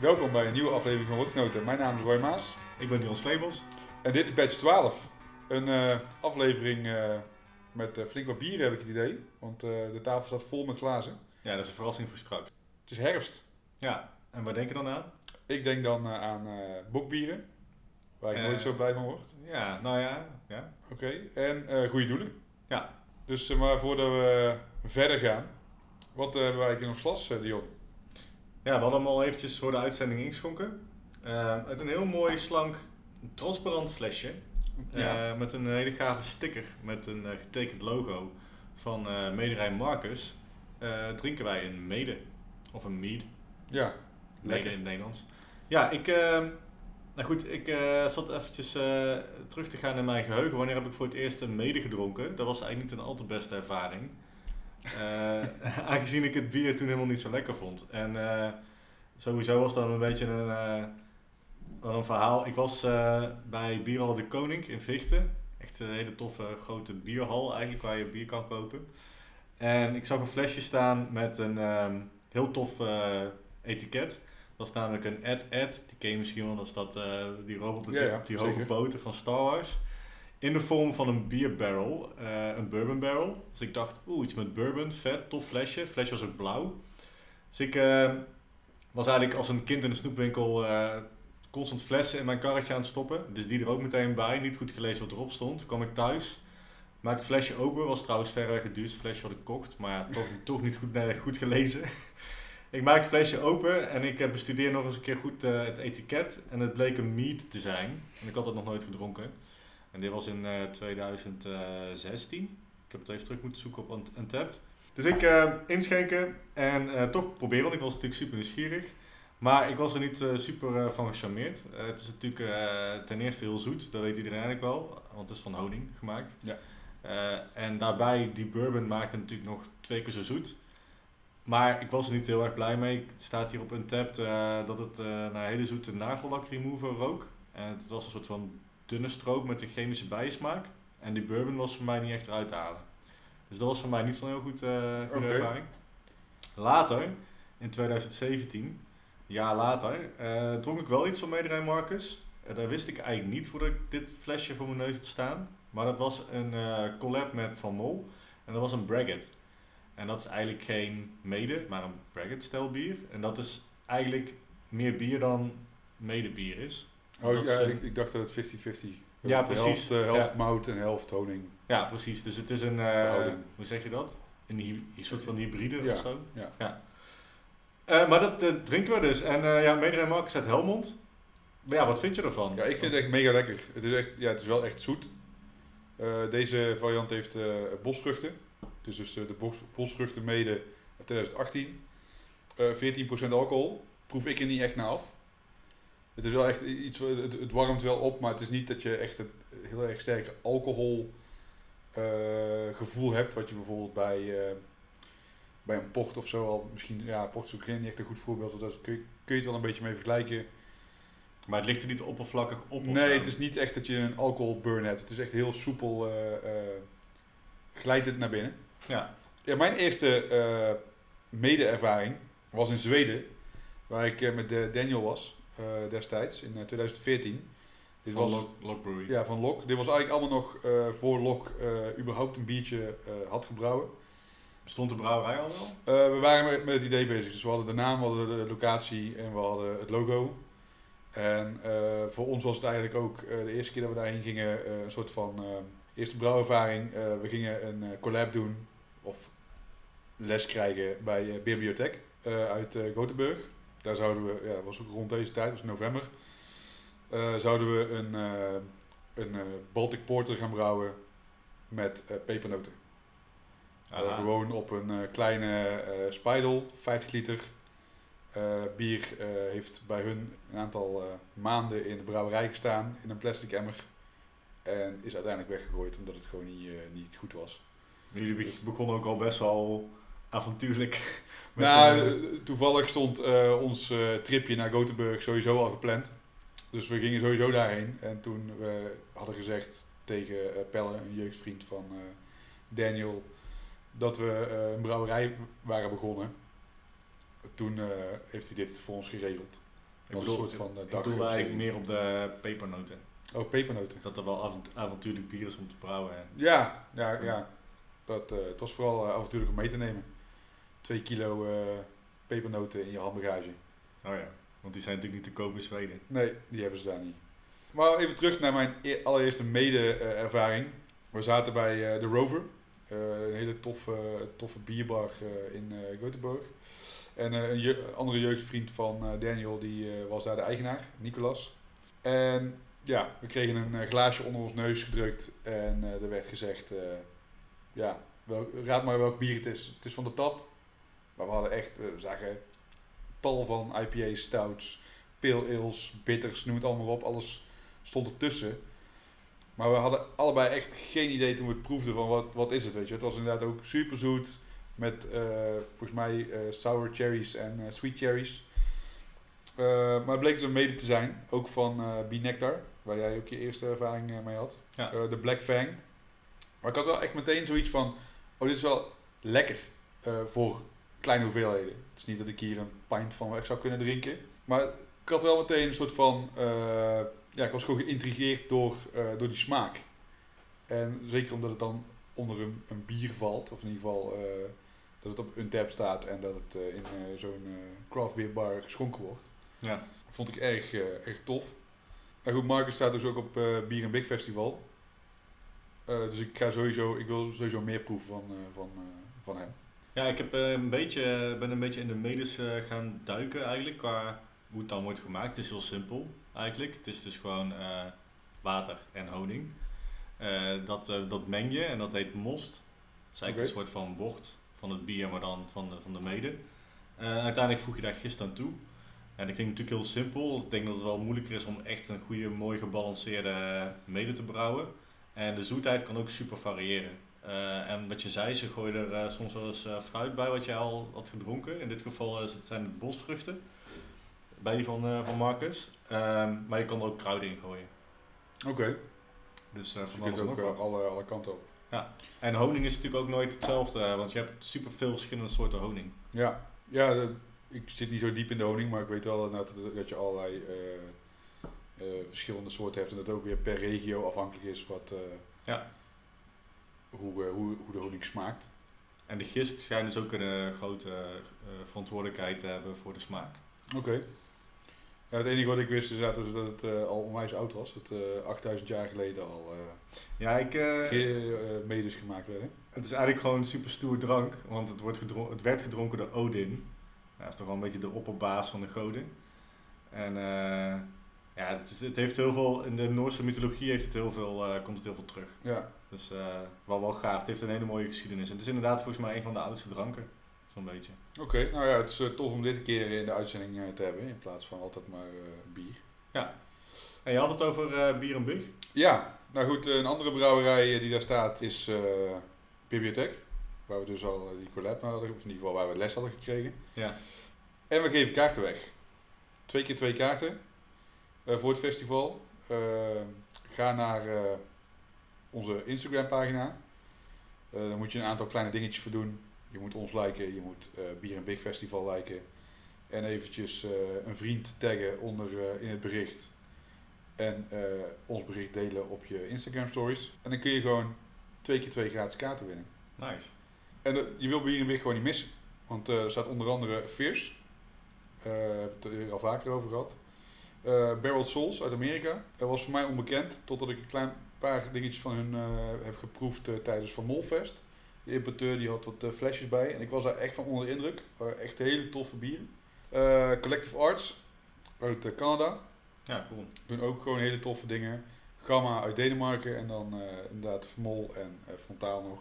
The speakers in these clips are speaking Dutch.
Welkom bij een nieuwe aflevering van Rotgenoten. Mijn naam is Roy Maas Ik ben Dion Slebels. en dit is Badge 12. Een eh, aflevering eh, met eh, flink wat bieren heb ik het idee, want de tafel staat vol met glazen. Ja, dat is een verrassing voor straks. Het is herfst. Ja, en waar denk je dan aan? Ik denk dan aan bokbieren, waar ik nooit zo blij van word. Ja, nou ja, ja. Oké, en goede doelen. Ja. Dus maar voordat we verder gaan, wat hebben wij in ons glas, Dion? Ja, we hadden hem al eventjes voor de uitzending ingeschonken. Eh, uit een heel mooi, slank, transparant flesje. Eh, met een hele gave sticker met een eh, getekend logo van eh Mederij Marcus. drinken wij een mede. Of een mead. ja, Mede lekker. in het Nederlands. Ja, ik... eh, nou goed, ik zat eventjes terug te gaan in mijn geheugen. Wanneer heb ik voor het eerst een mede gedronken? Dat was eigenlijk niet een al te beste ervaring. Eh, aangezien ik het bier toen helemaal niet zo lekker vond. En eh, sowieso was dat een beetje een, eh, een verhaal. Ik was bij Bierhal de Koning in Vichten. Echt een hele toffe grote bierhal eigenlijk, waar je bier kan kopen. En ik zag een flesje staan met een ehm, heel tof etiket. Dat is namelijk een Ed-Ed. Die ken je misschien wel, dat is dat, die robot met Ja, die, ja, op die zeker. hoge poten van Star Wars. In de vorm van een bierbarrel, eh, een bourbon barrel. Dus ik dacht, oeh, iets met bourbon, vet, tof flesje. Flesje was ook blauw. Dus ik eh, was eigenlijk als een kind in de snoepwinkel eh, constant flessen in mijn karretje aan het stoppen. Dus die er ook meteen bij, niet goed gelezen wat erop stond. Toen kwam ik thuis, maakte het flesje open. Was trouwens verreweg het duurste flesje wat ik kocht, maar toch, niet goed, goed gelezen. ik maak het flesje open en ik bestudeer nog eens een keer goed het etiket. En het bleek een mead te zijn. En ik had het nog nooit gedronken. En dit was in eh, 2016. Ik heb het even terug moeten zoeken op Unt- Untapped. Dus ik eh, inschenken en eh, toch proberen, want ik was natuurlijk super nieuwsgierig. Maar ik was er niet eh, super eh, van gecharmeerd. Eh, het is natuurlijk eh, ten eerste heel zoet, dat weet iedereen eigenlijk wel, want het is van honing gemaakt. Ja. Eh, en daarbij, die bourbon maakt het natuurlijk nog twee keer zo zoet. Maar ik was er niet heel erg blij mee. Het staat hier op Untapped eh dat het eh, naar hele zoete nagellak remover rook. En het was een soort van dunne stroop met een chemische bijsmaak. En die bourbon was voor mij niet echt eruit te halen. Dus dat was voor mij niet zo'n heel goed, eh, goede ervaring. Later, in 2017, een jaar later, eh, dronk ik wel iets van Mederij Marcus. Uh, dat wist ik eigenlijk niet voordat ik dit flesje voor mijn neus had staan. Maar dat was een eh, collab met Van Mol. En dat was een Braggot. En dat is eigenlijk geen mede, maar een Braggot-stijl bier. En dat is eigenlijk meer bier dan medebier is. Oh, ja, is, eh, ik, ik dacht dat het 50-50 Ja, precies. Helft, eh, helft Ja. mout en helft honing. Ja, precies. Dus het is een, eh, hoe zeg je dat? Een, een soort van hybride Ja, of zo. ja. Eh, maar dat drinken we dus. En ja, Mederij Marcus uit Helmond. Maar ja, wat vind je ervan? Ja, ik vind het echt mega lekker. Het is, echt, ja, het is wel echt zoet. Deze variant heeft bosvruchten. Het is dus de bos, bosvruchten mede uit 2018. Eh 14% alcohol. Proef ik er niet echt naar af. Het is wel echt iets, het, het warmt wel op, maar het is niet dat je echt een heel erg sterke alcohol eh, gevoel hebt. Wat je bijvoorbeeld bij, eh, bij een port of zo al misschien, ja, port is ook geen- niet echt een goed voorbeeld. want Daar kun je, kun je het wel een beetje mee vergelijken. Maar het ligt er niet oppervlakkig op Nee, zo. het is niet echt dat je een alcoholburn hebt. Het is echt heel soepel, eh, eh, glijdt het naar binnen. Ja. Ja, mijn eerste eh, mede-ervaring was in Zweden, waar ik eh, met Daniel was eh, destijds, in eh, 2014. Dit Van was, Lock Brewery. ja, van Lok. Dit was eigenlijk allemaal nog eh, voor Lok eh, überhaupt een biertje eh, had gebrouwen. Bestond de brouwerij al wel? Eh, we waren met, het idee bezig. Dus we hadden de naam, we hadden de locatie en we hadden het logo. En eh, voor ons was het eigenlijk ook eh, de eerste keer dat we daarheen gingen eh, een soort van eh, eerste brouwervaring. Eh, we gingen een eh, collab doen of les krijgen bij eh, Bibliotheek eh, uit eh Gothenburg. Daar zouden we, ja, dat was ook rond deze tijd, was november, eh, zouden we een, eh, een eh, Baltic Porter gaan brouwen met pepernoten. Gewoon op een kleine Spidel, 50 liter. Bier heeft bij hun een aantal maanden in de brouwerij gestaan in een plastic emmer. En is uiteindelijk weggegooid omdat het gewoon niet, niet goed was. Jullie be- begonnen ook al best wel avontuurlijk. nou, eh, toevallig stond eh, ons eh, tripje naar Gothenburg sowieso al gepland. Dus we gingen sowieso daarheen. En toen we hadden gezegd tegen eh, Pelle, een jeugdvriend van eh, Daniel, dat we eh, een brouwerij waren begonnen. Toen eh, heeft hij dit voor ons geregeld. Ik Als een soort van uh, ik bedoel eigenlijk meer op de pepernoten. Oh, pepernoten. Dat er wel avont avontuurlijk bier is om te brouwen. Hè. Ja, ja, ja. Dat, uh, het was vooral uh, avontuurlijk om mee te nemen. Twee kilo pepernoten in je handbagage. Oh ja, want die zijn natuurlijk niet te koop in Zweden. Nee, die hebben ze daar niet. Maar even terug naar mijn e-, allereerste mede-ervaring. We zaten bij de Rover. een hele toffe, toffe bierbar in Göteborg. En een je andere jeugdvriend van Daniel, die was daar de eigenaar, Nicolas. En ja, we kregen een glaasje onder ons neus gedrukt en er werd gezegd, ja, wel, raad maar welk bier het is. Het is van de tap. Maar we hadden echt, we zagen tal van IPA's, stouts, pale ales, bitters, noem het allemaal op. Alles stond ertussen. Maar we hadden allebei echt geen idee toen we het proefden van wat, wat is het, weet je. Het was inderdaad ook super zoet met uh, volgens mij uh, sour cherries en uh, sweet cherries. maar het bleek dus een mede te zijn, ook van uh, B-Nectar, waar jij ook je eerste ervaring mee had. Ja. de Black Fang. Maar ik had wel echt meteen zoiets van, oh dit is wel lekker voor kleine hoeveelheden. Het is niet dat ik hier een pint van weg zou kunnen drinken. Maar ik had wel meteen een soort van, ja ik was gewoon geïntrigeerd door, door die smaak. En zeker omdat het dan onder een, een bier valt, of in ieder geval dat het op een tap staat en dat het in zo'n craft beer bar geschonken wordt. Ja. Vond ik erg, erg tof. En goed, Marcus staat dus ook op Bier en Big Festival. dus ik ga sowieso, ik wil sowieso meer proeven van, van, van hem. Ja, ik heb, een beetje, ben een beetje in de medes gaan duiken eigenlijk, qua hoe het dan wordt gemaakt. Het is heel simpel eigenlijk. Het is dus gewoon water en honing. dat, dat meng je en dat heet most. Het is eigenlijk okay. een soort van wort van het bier, maar dan van de, van de mede. Uiteindelijk voeg je daar gist aan toe. En dat klinkt natuurlijk heel simpel. Ik denk dat het wel moeilijker is om echt een goede, mooi gebalanceerde mede te brouwen. En de zoetheid kan ook super variëren. Uh, en wat je zei, ze gooien er uh, soms wel eens fruit bij wat jij al had gedronken. In dit geval zijn het bosvruchten. Bij die van, van Marcus. Ehm, maar je kan er ook kruiden in gooien. Oké. Okay. Dus van je kunt ook alle, alle kanten op. Ja, en honing is natuurlijk ook nooit hetzelfde, want je hebt super veel verschillende soorten honing. Ja, ja ik zit niet zo diep in de honing, maar ik weet wel dat, dat je allerlei verschillende soorten hebt en dat ook weer per regio afhankelijk is wat, ja. Hoe, hoe, hoe de honing smaakt. En de gist schijnt dus ook een grote verantwoordelijkheid te hebben voor de smaak. Oké. Okay. Ja, het enige wat ik wist is dat het, het uh, al onwijs oud was. Dat uh, 8000 jaar geleden al uh, ja, ik, medes gemaakt werden. Het is eigenlijk gewoon een super stoer drank, want het, wordt gedronken, het werd gedronken door Odin. dat is toch wel een beetje de opperbaas van de goden. En ja, het, is, het, heeft heel veel, in de Noorse mythologie heeft het heel veel, komt het heel veel terug. Ja. Dus wel wel gaaf. Het heeft een hele mooie geschiedenis. En het is inderdaad volgens mij een van de oudste dranken. Zo'n beetje. Oké, nou ja, het is uh, tof om dit een keer in de uitzending te hebben in plaats van altijd maar bier. Ja. En je had het over bier en bug? Ja, nou goed, een andere brouwerij die daar staat is Bibliotheek. Waar we dus al die collab hadden, of in ieder geval waar we les hadden gekregen. Ja. En we geven kaarten weg. Twee keer twee kaarten voor het festival. ga naar onze Instagram pagina. dan moet je een aantal kleine dingetjes voor doen. Je moet ons liken, je moet uh, Bier en Big Festival liken. En eventjes uh, een vriend taggen onder uh, in het bericht. En ons bericht delen op je Instagram stories. En dan kun je gewoon twee keer twee gratis kaarten winnen. Nice. En je wil Bier en Big gewoon niet missen. Want er staat onder andere Fierce. Daar heb ik het al vaker over gehad. Barrel Souls uit Amerika. Dat was voor mij onbekend. Totdat ik een klein paar dingetjes van hun heb geproefd tijdens Van Molfest. De importeur die had wat uh, flesjes bij en ik was daar echt van onder de indruk. echt hele toffe bieren. Uh, Collective Arts uit uh, Canada. Ja, cool. Doen ook gewoon hele toffe dingen. Gamma uit Denemarken en dan inderdaad Vermol en Frontaal nog.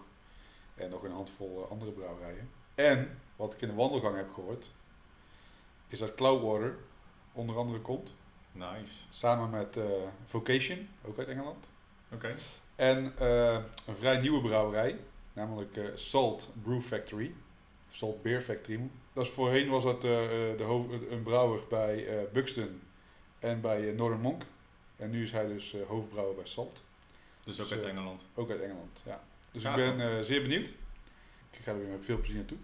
En nog een handvol andere brouwerijen. En wat ik in de wandelgang heb gehoord, is dat Cloudwater onder andere komt. Nice. Samen met Vocation, ook uit Engeland. Oké. En een vrij nieuwe brouwerij, namelijk uh, Salt Brew Factory. Salt Beer Factory. Dat is, voorheen was dat uh, de hoofd, een brouwer bij Buxton en bij Northern Monk. En nu is hij dus hoofdbrouwer bij Salt. Dus ook uit Engeland? Ook uit Engeland, ja. Dus ik ben zeer benieuwd. Ik ga er weer met veel plezier naartoe.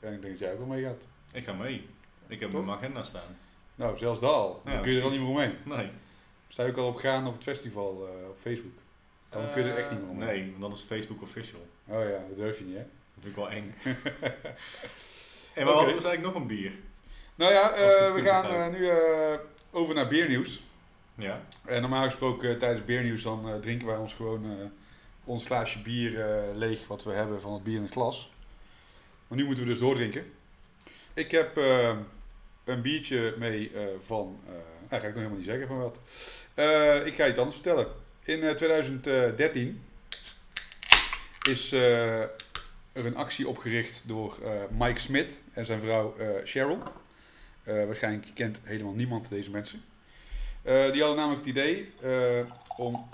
En ik denk dat jij ook wel mee gaat. Ik ga mee. Ik heb op mijn agenda staan. Nou, zelfs dat al. Dan Ja, kun je er al niet meer omheen. Nee. Sta je ook al op gaan op het festival eh, op Facebook? Dan kun je er echt niet meer omheen. Nee, want dat is Facebook official. Oh ja, dat durf je niet hè? Dat vind ik wel eng. en Oké. dus eigenlijk nog een bier. Nou ja, eh, we gaan eh, nu eh, over naar beernieuws. Ja. En normaal gesproken eh, tijdens beernieuws dan eh, drinken wij ons gewoon eh, ons glaasje bier eh, leeg wat we hebben van het bier in het glas. Maar nu moeten we dus doordrinken. Ik heb eh, een biertje mee eh, van, eh nou, ga ik nog helemaal niet zeggen van wat. Eh, ik ga iets anders vertellen. In eh, 2013 is eh, er een actie opgericht door eh, Mike Smith en zijn vrouw eh, Cheryl. Eh, waarschijnlijk kent helemaal niemand deze mensen. Eh, die hadden namelijk het idee eh, om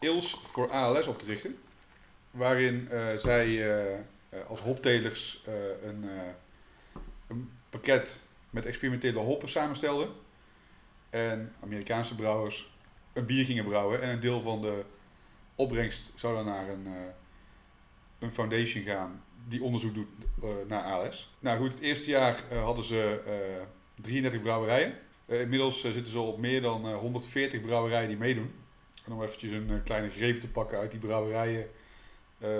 Ils voor ALS op te richten. Waarin eh, zij eh, eh, als hoptelers eh, een, eh, een pakket met experimentele hoppen samenstelden. En Amerikaanse brouwers een bier gingen brouwen. En een deel van de opbrengst zou dan naar een, eh, een foundation gaan die onderzoek doet eh, naar ALS. Nou goed, het eerste jaar eh, hadden ze eh 33 brouwerijen. Inmiddels zitten ze op meer dan eh, 140 brouwerijen die meedoen. En om eventjes een kleine greep te pakken uit die brouwerijen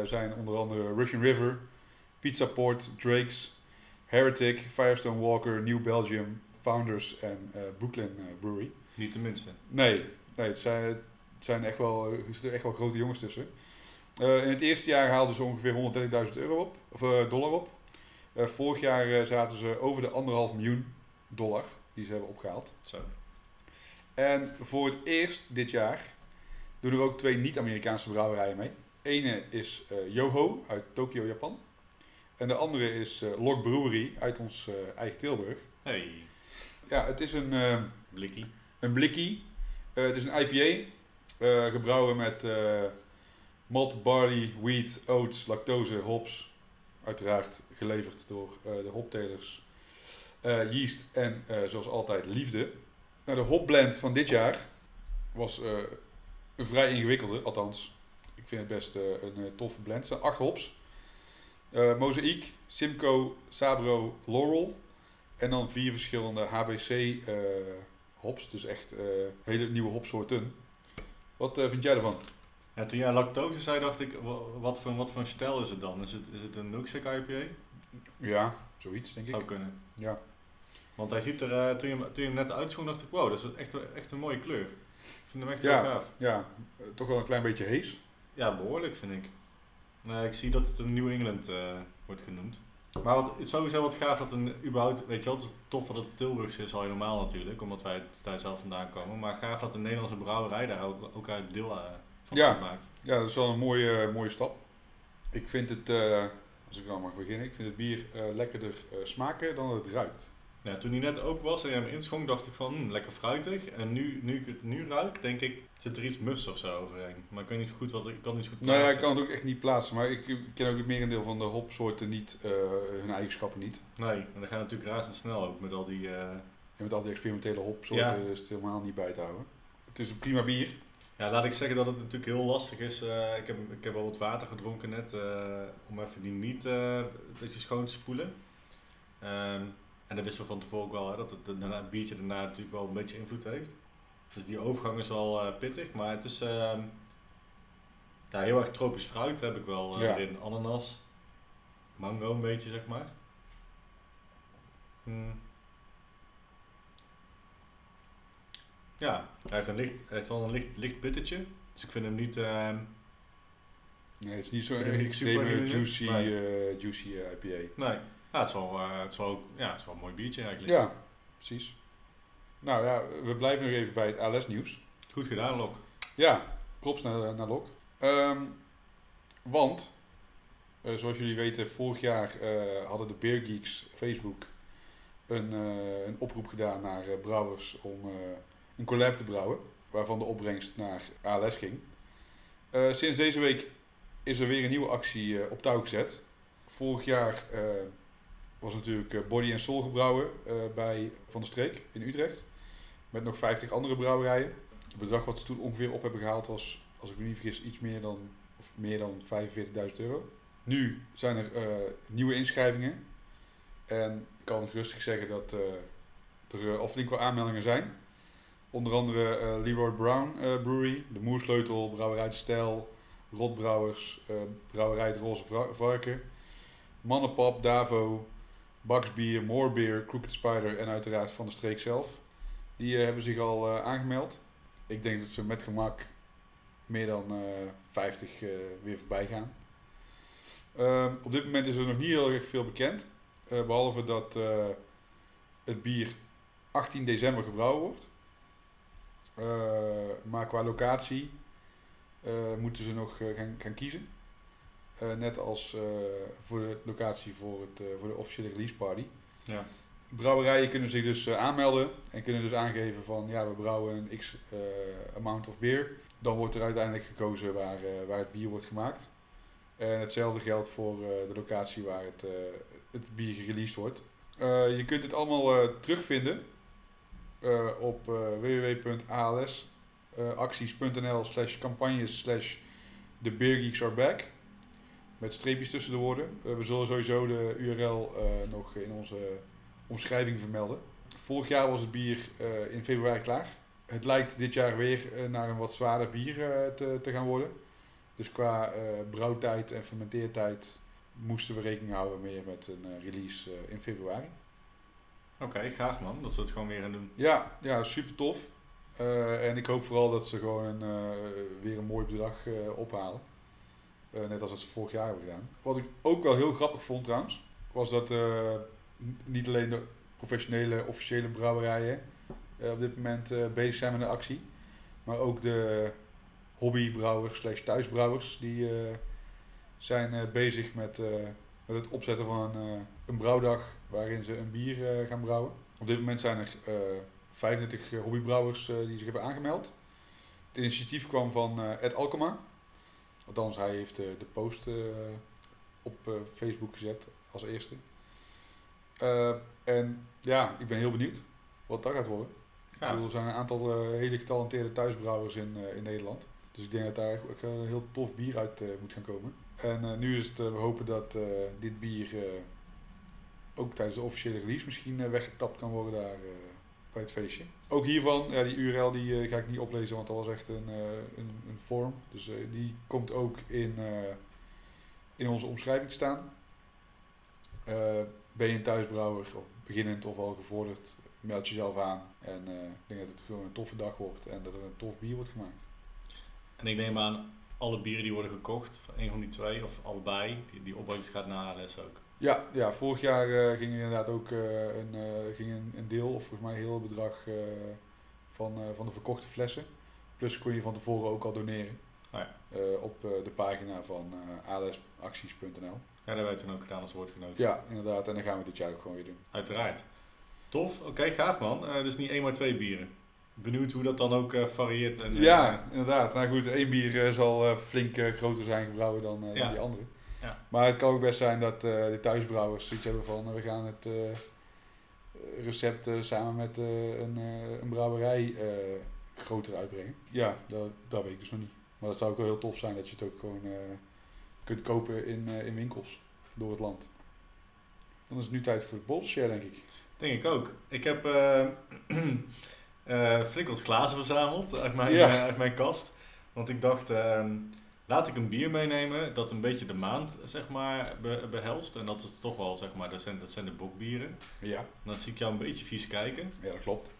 zijn onder andere Russian River, Pizza Port, Drake's, Heretic, Firestone Walker, New Belgium, Founders en eh Brooklyn eh, Brewery. Niet tenminste. Nee, nee het, zijn, het zijn echt wel, er zitten echt wel grote jongens tussen. Eh, in het eerste jaar haalden ze ongeveer 130.000 euro op, of dollar op. Vorig jaar zaten ze over de anderhalf miljoen dollar die ze hebben opgehaald. Zo. En voor het eerst dit jaar doen er ook twee niet-Amerikaanse brouwerijen mee. Ene is Yoho uit Tokio, Japan. En de andere is Lok Brewery uit ons eigen Tilburg. Hey, Ja, het is een, eh, blikkie. een blikkie. Eh, het is een IPA. eh, gebrouwen met malted barley, wheat, oats, lactose, hops. Uiteraard geleverd door de hoptelers. Yeast en zoals altijd liefde. Nou, de hopblend van dit jaar was een vrij ingewikkelde. Althans, ik vind het best een toffe blend. Het zijn acht hops. Mozaïek, Simcoe, Sabro, Laurel. En dan vier verschillende HBC eh, hops. Dus echt eh, hele nieuwe hopsoorten. Wat eh, vind jij ervan? Ja, toen jij lactose zei, dacht ik, wa- wat voor, wat voor een stijl is het dan? Is het, is het een milkshake IPA? Ja, zoiets denk Zou ik. kunnen. Ja. Want hij ziet er, eh, toen, je, hem- toen je hem net uitschonk, dacht ik, wow, dat is echt, echt een mooie kleur. Ik vind hem echt Ja. heel gaaf. Ja, toch wel een klein beetje hees. Ja, behoorlijk vind ik. Nee, ik zie dat het een New England wordt genoemd. Maar wat, het is sowieso wat gaaf dat een überhaupt, weet je wel, het is tof dat het Tilburgs is, al helemaal natuurlijk, omdat wij het daar zelf vandaan komen. Maar gaaf dat een Nederlandse brouwerij daar ook, ook uit deel eh, van Ja. maakt. Ja, dat is wel een mooie, mooie stap. Ik vind het, eh, als ik nou mag beginnen, ik vind het bier eh, lekkerder eh, smaken dan het ruikt. Ja, toen hij net open was en je hem inschonk, dacht ik van, hm, lekker fruitig. En nu, nu ik het nu ruik, denk ik, zit er iets mufs of zo overheen. Maar ik weet niet goed wat, ik kan niet zo goed Nou ja, ik plaatsen. kan het ook echt niet plaatsen, maar ik, ken ook het merendeel van de hopsoorten niet, eh, hun eigenschappen niet. Nee, en dan het natuurlijk razendsnel ook met al die... eh, En met al die experimentele hopsoorten Ja. is het helemaal niet bij te houden. Het is een prima bier. Ja, laat ik zeggen dat het natuurlijk heel lastig is. Eh, ik, heb, ik heb al wat water gedronken net om even die miet eh, een beetje schoon te spoelen. Ehm, en dat wisten we van tevoren ook wel, hè, dat het, daarna, het biertje daarna natuurlijk wel een beetje invloed heeft. Dus die overgang is wel eh, pittig, maar het is ehm, ja, heel erg tropisch fruit heb ik wel eh, Ja. erin. Ananas, mango een beetje zeg maar. Hmm. Ja, hij heeft, een licht, hij heeft wel een licht, licht pittetje. Dus ik vind hem niet... ehm, Nee, het is niet zo'n extreme super juicy, nee. eh, juicy eh, IPA. Nee, ja, het, is wel, eh, het, is wel, ook- ja, het is wel een mooi biertje eigenlijk. Ja, precies. Nou ja, we blijven nog even bij het ALS nieuws. Goed gedaan, Lok. Ja, props naar, naar Lok. Ehm, want, eh, zoals jullie weten, vorig jaar eh, hadden de Beer Geeks Facebook een, eh, een oproep gedaan naar brouwers om een collab te brouwen, waarvan de opbrengst naar ALS ging. Sinds deze week is er weer een nieuwe actie op touw gezet. Vorig jaar was natuurlijk Body and Soul gebrouwen bij Van der Streek in Utrecht. Met nog 50 andere brouwerijen. Het bedrag wat ze toen ongeveer op hebben gehaald was, als ik me niet vergis, iets meer dan, of meer dan 45.000 euro. Nu zijn er eh, nieuwe inschrijvingen. En ik kan rustig zeggen dat eh, er uh, al flink wat aanmeldingen zijn. Onder andere uh, Leroy Brown uh, Brewery, de Moersleutel, Brouwerij de Stijl, Rotbrouwers, Brouwerij het Roze Varken, Mannenpap, Davo, Baksbier, Moorbeer, Crooked Spider en uiteraard Van de Streek zelf. Die hebben zich al aangemeld. Ik denk dat ze met gemak meer dan 50 weer voorbij gaan. Ehm, op dit moment is er nog niet heel erg veel bekend. behalve dat het bier 18 december gebrouwen wordt. Uh, maar qua locatie moeten ze nog gaan, gaan, kiezen. net als voor de locatie voor, het, voor de officiële release party. Ja. Brouwerijen kunnen zich dus aanmelden en kunnen dus aangeven van ja, we brouwen een x amount of beer. Dan wordt er uiteindelijk gekozen waar, waar het bier wordt gemaakt. En hetzelfde geldt voor de locatie waar het, het bier gereleased wordt. je kunt het allemaal terugvinden op www.alsacties.nl slash campagnes slash de Beer are back. Met streepjes tussen de woorden. We zullen sowieso de URL nog in onze omschrijving vermelden. Vorig jaar was het bier in februari klaar. Het lijkt dit jaar weer naar een wat zwaarder bier te, te gaan worden. Dus qua brouwtijd en fermenteertijd moesten we rekening houden meer met een release in februari. Oké, gaaf man, dat ze het gewoon weer gaan doen. Ja, ja super tof. Uh, en ik hoop vooral dat ze gewoon een, uh, weer een mooi bedrag uh, ophalen. net als dat ze vorig jaar hebben gedaan. Wat ik ook wel heel grappig vond trouwens, was dat niet alleen de professionele, officiële brouwerijen op dit moment bezig zijn met een actie. Maar ook de hobbybrouwers slash thuisbrouwers die zijn bezig met, met het opzetten van een, brouwdag waarin ze een bier uh, gaan brouwen. Op dit moment zijn er uh, 35 hobbybrouwers uh, die zich hebben aangemeld. Het initiatief kwam van Ed Alkema. Althans, hij heeft de post op Facebook gezet als eerste. En ja, ik ben heel benieuwd wat dat gaat worden. Ja. er zijn een aantal hele getalenteerde thuisbrouwers in, in Nederland. Dus ik denk dat daar ook een heel tof bier uit moet gaan komen. En nu is het, we hopen dat dit bier ook tijdens de officiële release misschien uh, weggetapt kan worden daar uh, bij het feestje. Ook hiervan, ja, die URL die uh, ga ik niet oplezen, want dat was echt een, een, een vorm. Dus die komt ook in, in onze omschrijving te staan. Ben je een thuisbrouwer, of beginnend of al gevorderd, meld jezelf aan. En ik denk dat het gewoon een toffe dag wordt en dat er een tof bier wordt gemaakt. En ik neem aan, alle bieren die worden gekocht, een van die twee of allebei, die, die opbrengst gaat naar ALS ook. Ja, ja vorig jaar uh, ging inderdaad ook uh, een, ging een, een, deel, of volgens mij heel het bedrag van, van de verkochte flessen. Plus kon je van tevoren ook al doneren. Oh ja. op de pagina van alsacties.nl. Ja, dat hebben we toen ook gedaan als woordgenoot. Ja, inderdaad. En dan gaan we dit jaar ook gewoon weer doen. Uiteraard. Tof, oké, gaaf man. dus niet één maar twee bieren. Benieuwd hoe dat dan ook varieert. En, ja, inderdaad. Nou goed, één bier zal flink groter zijn gebrouwen dan, ja. dan die andere. Ja. Maar het kan ook best zijn dat de thuisbrouwers zoiets hebben van we gaan het recept samen met een, een brouwerij groter uitbrengen. Ja, dat, dat weet ik dus nog niet. Maar dat zou ook wel heel tof zijn dat je het ook gewoon kunt kopen in, in winkels door het land. Dan is het nu tijd voor het bolshare, denk ik. Denk ik ook. Ik heb flink wat glazen verzameld uit mijn, uit mijn kast. Want ik dacht, ehm, laat ik een bier meenemen dat een beetje de maand zeg maar, behelst. En dat is toch wel, zeg maar, dat zijn, dat zijn de bokbieren. Ja. dan zie ik jou een beetje vies kijken. Ja, dat klopt.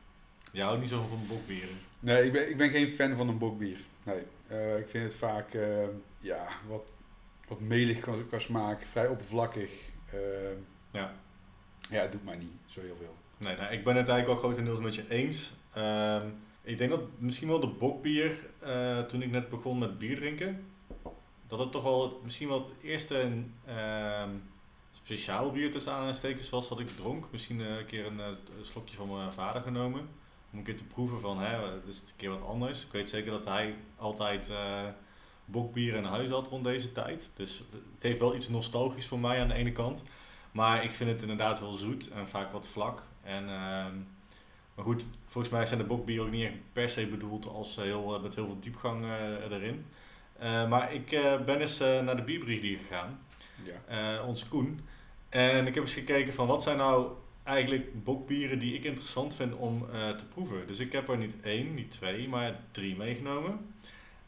Jij houdt niet zo van bokbieren? Nee, ik ben, ik ben geen fan van een bokbier. Nee. Uh, ik vind het vaak uh, ja, wat, wat melig qua, qua smaak, vrij oppervlakkig. Uh, ja. Ja, het doet mij niet zo heel veel. Nee, nou, ik ben het eigenlijk wel grotendeels met je eens. Ehm, ik denk dat misschien wel de bokbier, toen ik net begon met bier drinken, dat het toch wel misschien wel het eerste uh, speciaal bier tussen aanhalingstekens was dat ik dronk. Misschien uh, een keer een, uh, slokje van mijn vader genomen. Om een keer te proeven van, hè, het is een keer wat anders. Ik weet zeker dat hij altijd bokbier in huis had rond deze tijd. Dus het heeft wel iets nostalgisch voor mij aan de ene kant. Maar ik vind het inderdaad wel zoet en vaak wat vlak. En, ehm, maar goed, volgens mij zijn de bokbier ook niet per se bedoeld als heel, met heel veel diepgang erin. Uh, maar ik ben eens naar de bierbrigadier gegaan, ja. onze Koen. En ik heb eens gekeken van wat zijn nou eigenlijk bokbieren die ik interessant vind om eh, te proeven. Dus ik heb er niet één, niet twee, maar drie meegenomen.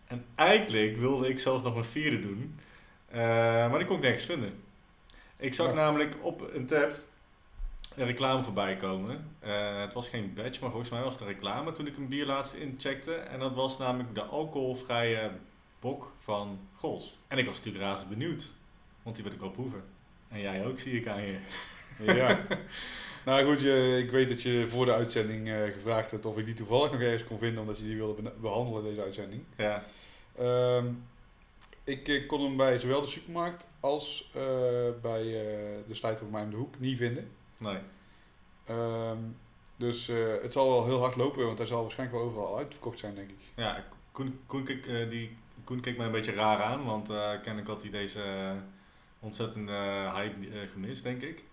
En eigenlijk wilde ik zelfs nog een vierde doen, eh, maar die kon ik nergens vinden. Ik zag Ja. namelijk op een tab een reclame voorbij komen. Eh, het was geen badge, maar volgens mij was het een reclame toen ik een bier laatst incheckte. En dat was namelijk de alcoholvrije bok van Gols. En ik was natuurlijk razend benieuwd, want die wil ik wel proeven. En jij ook, zie ik aan je. Ja. nou goed, je, ik weet dat je voor de uitzending eh, gevraagd hebt of ik die toevallig nog ergens kon vinden, omdat je die wilde behandelen, deze uitzending. Ja, Ehm, ik eh, kon hem bij zowel de supermarkt als eh, bij eh, de slijter van mij om de hoek niet vinden. nee. Ehm, dus het zal wel heel hard lopen, want hij zal waarschijnlijk wel overal uitverkocht zijn, denk ik. Ja, Koen, Koen, keek, die, Koen keek mij een beetje raar aan, want kennelijk had hij deze ontzettende hype gemist, denk ik.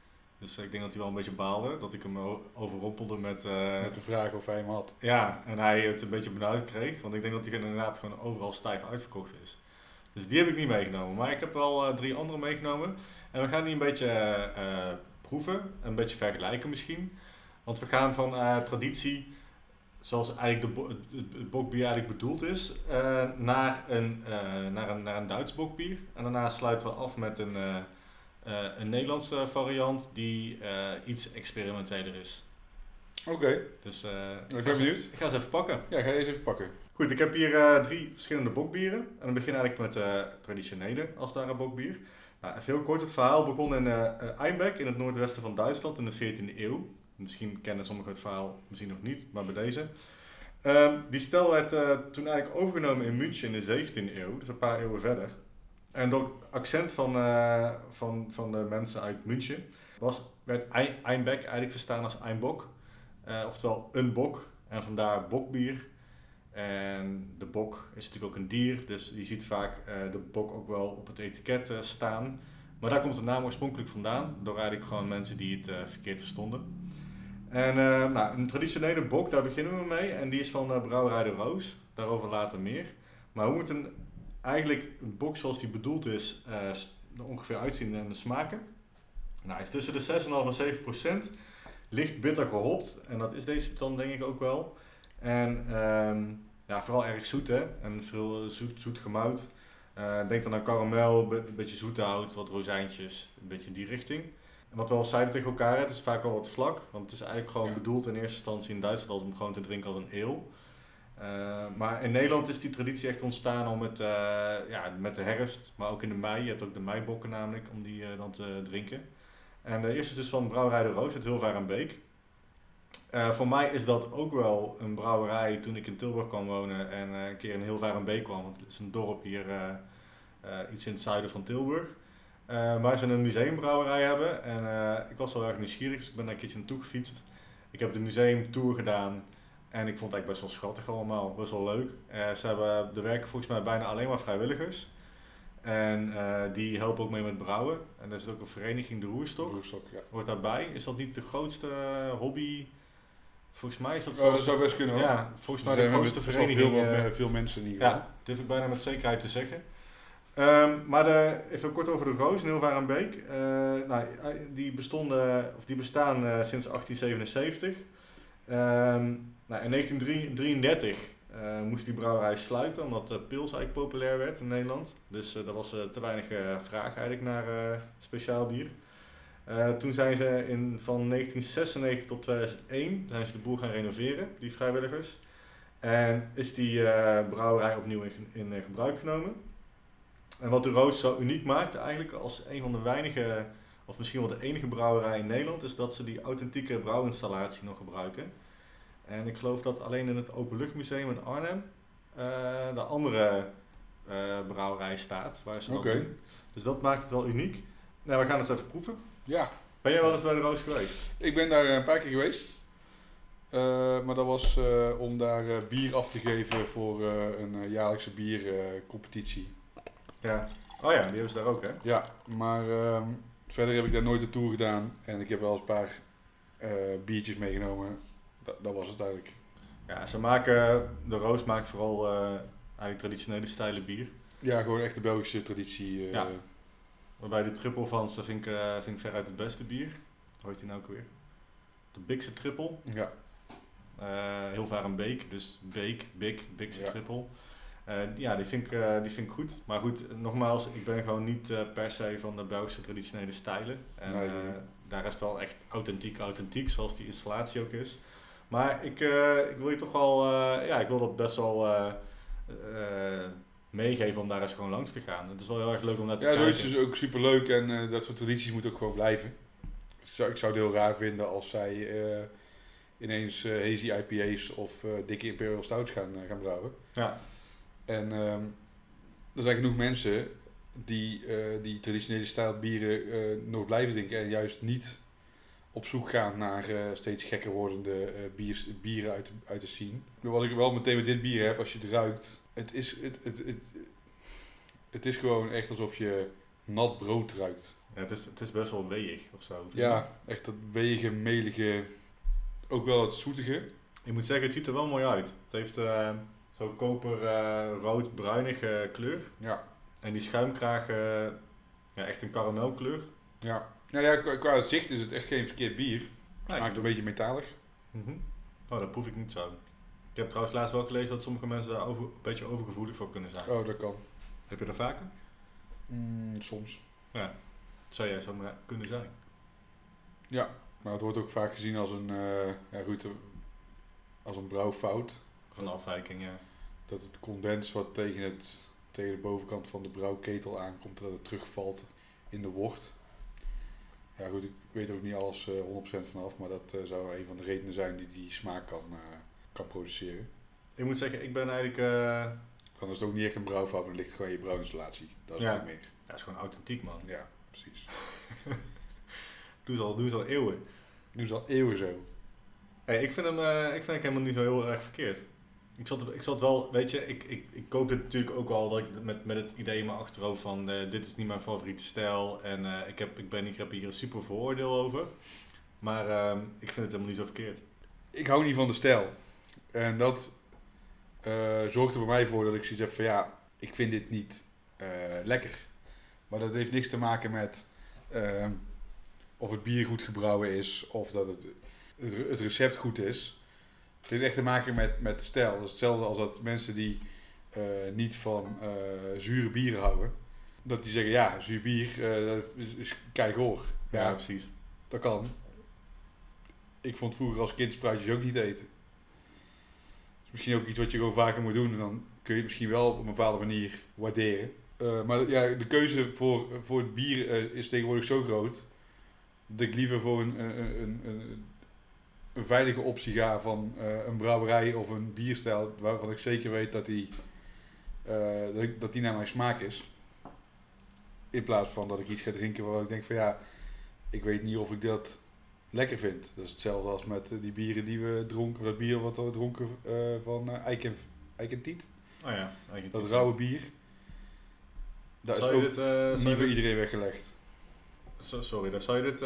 Dus ik denk dat hij wel een beetje baalde, dat ik hem overrompelde met... eh, Met de vraag of hij hem had. Ja, en hij het een beetje benauwd kreeg, want ik denk dat hij inderdaad gewoon overal stijf uitverkocht is. Dus die heb ik niet meegenomen, maar ik heb wel eh, drie andere meegenomen. En we gaan die een beetje eh, eh, proeven, een beetje vergelijken misschien. Want we gaan van eh, traditie, zoals eigenlijk de bo- het, bokbier eigenlijk bedoeld is, eh, naar, een, eh, naar, een, naar een Duits bokbier. En daarna sluiten we af met een, eh, eh, een Nederlandse variant die eh, iets experimenteler is. Oké, Dus eh, ben ik, ga ze- benieuwd. ik ga ze even pakken. ja, ga je eens even pakken. Goed, ik heb hier eh, drie verschillende bokbieren. En dan begin eigenlijk met eh traditionele als bokbier. Nou, even heel kort, het verhaal begon in eh eh, Einbeck in het noordwesten van Duitsland in de 14e eeuw. Misschien kennen sommigen het verhaal, misschien nog niet, maar bij deze. Ehm, die stel werd eh, toen eigenlijk overgenomen in München in de 17e eeuw, dus een paar eeuwen verder. En het accent van, eh, van, van de mensen uit München was, werd Ei- Einbeck eigenlijk verstaan als Einbok. Eh, oftewel een bok. En vandaar bokbier. En de bok is natuurlijk ook een dier, dus je ziet vaak eh, de bok ook wel op het etiket staan. Maar daar komt de naam oorspronkelijk vandaan, door eigenlijk gewoon mensen die het verkeerd verstonden. En nou, een traditionele bok, daar beginnen we mee. En die is van Brouwerij de Roos, daarover later meer. Maar hoe moet een, eigenlijk een bok zoals die bedoeld is, er ongeveer uitzien en smaken? Nou, hij is tussen de 6,5 en 7 procent. Licht bitter gehopt. En dat is deze dan denk ik ook wel. En ehm, ja, vooral erg zoet hè. En veel zoet, zoet gemout. Eh, denk dan aan karamel, een be- een beetje zoethout, wat rozijntjes. Een beetje die richting. En wat we al zeiden tegen elkaar, het is vaak wel wat vlak. Want het is eigenlijk gewoon Ja. bedoeld in eerste instantie in Duitsland om gewoon te drinken als een ale. Eh, maar in Nederland is die traditie echt ontstaan om het, eh, ja, met de herfst, maar ook in de mei. Je hebt ook de meibokken namelijk, om die eh, dan te drinken. En de eerste is dus van Brouwerij de Roos uit Hilvaar en Beek. Voor mij is dat ook wel een brouwerij toen ik in Tilburg kwam wonen en een keer in Hilvaar en Beek kwam. Want het is een dorp hier iets in het zuiden van Tilburg. Waar ze een museumbrouwerij hebben. En ik was wel erg nieuwsgierig, dus ik ben daar een keertje naartoe gefietst. Ik heb de museumtour gedaan. En ik vond het eigenlijk best wel schattig allemaal, best wel leuk. Eh, ze hebben, er werken volgens mij bijna alleen maar vrijwilligers. En eh, die helpen ook mee met brouwen. En er is ook een vereniging, de Roerstok, Roerstok, ja. hoort daarbij. Is dat niet de grootste eh, hobby? Volgens mij is dat Oh, dat zou best kunnen hoor. Ja, volgens mij de grootste vereniging. veel, wat- veel mensen in ieder geval. ja, durf ik bijna met zekerheid te zeggen. Ehm, maar de, even kort over de Roos, Nilvaar en Beek. Nou, die, bestonden, of die bestaan sinds 1877. Ehm, nou, in 1933 eh, moest die brouwerij sluiten, omdat de pils eigenlijk populair werd in Nederland. Dus eh er was eh, te weinig eh, vraag eigenlijk naar eh, speciaal bier. Eh, toen zijn ze in, van 1996 tot 2001 zijn ze de boel gaan renoveren, die vrijwilligers. En is die eh, brouwerij opnieuw in, in eh, gebruik genomen. En wat de Roos zo uniek maakt eigenlijk als een van de weinige, of misschien wel de enige brouwerij in Nederland, is dat ze die authentieke brouwinstallatie nog gebruiken. En ik geloof dat alleen in het Openluchtmuseum in Arnhem eh, de andere eh, brouwerij staat waar ze doen. Dus dat maakt het wel uniek. Nou, we gaan eens even proeven. Ja, Ben jij wel eens bij de Roos geweest? ik ben daar een paar keer geweest. Eh, maar dat was om daar bier af te geven voor een jaarlijkse biercompetitie. Ja. Oh ja, die hebben ze daar ook hè? ja, maar ehm, verder heb ik daar nooit een tour gedaan. En ik heb wel eens een paar biertjes meegenomen. Dat, dat was het eigenlijk. Ja, ze maken, de Roos maakt vooral eh, eigenlijk traditionele stijlen bier. Ja, gewoon echt de Belgische traditie. eh, Ja. Waarbij de triple van ze vind ik, eh, vind ik veruit het beste bier. Hoe heet die nou ook weer? de Bigse Triple. Ja, heel vaak een Beek, dus Beek, Big, Bigse Ja. Triple. Ja, die vind, ik, die vind ik goed. Maar goed, nogmaals, ik ben gewoon niet per se van de Belgische traditionele stijlen. En Nee, daar is het wel echt authentiek, authentiek, zoals die installatie ook is. Maar ik, eh, ik wil je toch wel, eh, ja, ik wil dat best wel eh, meegeven om daar eens gewoon langs te gaan. Het is wel heel erg leuk om naar te ja kijken. zoiets is ook super leuk en dat soort tradities moeten ook gewoon blijven. Ik zou, ik zou het heel raar vinden als zij ineens hazy IPA's of dikke Imperial Stouts gaan, gaan brouwen. Ja, En ehm, er zijn genoeg mensen die die traditionele stijl bieren nog blijven drinken en juist niet op zoek gaan naar eh, steeds gekker wordende eh, biers, bieren uit, uit de scene. Wat ik wel meteen met dit bier heb, als je het ruikt, het is, het, het, het, het is gewoon echt alsof je nat brood ruikt. ja het, is, het is best wel weeg of zo. Ja, echt dat wege, melige, ook wel het zoetige. Ik moet zeggen, het ziet er wel mooi uit. Het heeft eh, zo'n koper rood-bruinige kleur. Ja, En die schuimkraag, ja, echt een karamelkleur. ja. Nou ja, qua, qua zicht is het echt geen verkeerd bier. Het Ja, smaakt een beetje metalig. Mhm. Oh, dat proef ik niet zo. Ik heb trouwens laatst wel gelezen dat sommige mensen daar over, een beetje overgevoelig voor kunnen zijn. Oh, dat kan. Heb je dat vaker? Mm, soms. Dat zou jij zomaar kunnen zijn. Ja, maar het wordt ook vaak gezien als een, eh ja goed, als een brouwfout. Van afwijking, ja. Dat het condens wat tegen, het, tegen de bovenkant van de brouwketel aankomt, dat het terugvalt in de wort. Goed, ik weet ook niet alles eh 100% vanaf, maar dat eh, zou een van de redenen zijn die die smaak kan, eh, kan produceren. Ik moet zeggen, ik ben eigenlijk... eh Dan is het ook niet echt een brouwfout, maar het ligt gewoon je brouwinstallatie. Dat is Ja. het ook meer. ja, is gewoon authentiek, man. Ja, precies. Doe ze al, doe ze al eeuwen. Is het al eeuwen zo. Hey, ik, vind hem, eh, ik vind hem helemaal niet zo heel erg verkeerd. Ik zat, ik zat wel, weet je, ik, ik, ik koop dit natuurlijk ook wel dat ik met, met het idee in mijn achterhoofd van eh, dit is niet mijn favoriete stijl en eh, ik, heb, ik, ben, ik heb hier een super vooroordeel over. Maar ehm, ik vind het helemaal niet zo verkeerd. ik hou niet van de stijl. En dat eh, zorgt er bij mij voor dat ik zoiets heb van ja, ik vind dit niet lekker. Maar dat heeft niks te maken met ehm, of het bier goed gebrouwen is of dat het, het recept goed is. Het heeft echt te maken met, met de stijl. Dat is hetzelfde als dat mensen die eh, niet van eh, zure bieren houden, dat die zeggen ja, zuur bier eh, dat is, is keigoor. Ja, Ja, precies. dat kan. Ik vond vroeger als kind spruitjes ook niet eten. is misschien ook iets wat je gewoon vaker moet doen. En dan kun je het misschien wel op een bepaalde manier waarderen. Maar ja, de keuze voor, voor het bier is tegenwoordig zo groot. Dat ik liever voor een, een, een, een, een veilige optie ga van eh, een brouwerij of een bierstijl. Waarvan ik zeker weet dat die, eh, dat, die naar mijn smaak is. In plaats van dat ik iets ga drinken waar ik denk van ja, ik weet niet of ik dat lekker vind. Dat is hetzelfde als met eh, die bieren die we dronken, dat bier wat we dronken van eh Eiken, Eikentiet. Oh ja, Dat rauwe bier. Dat is Zou je ook dit, niet voor dit- iedereen weggelegd. So- sorry, dan zou je dit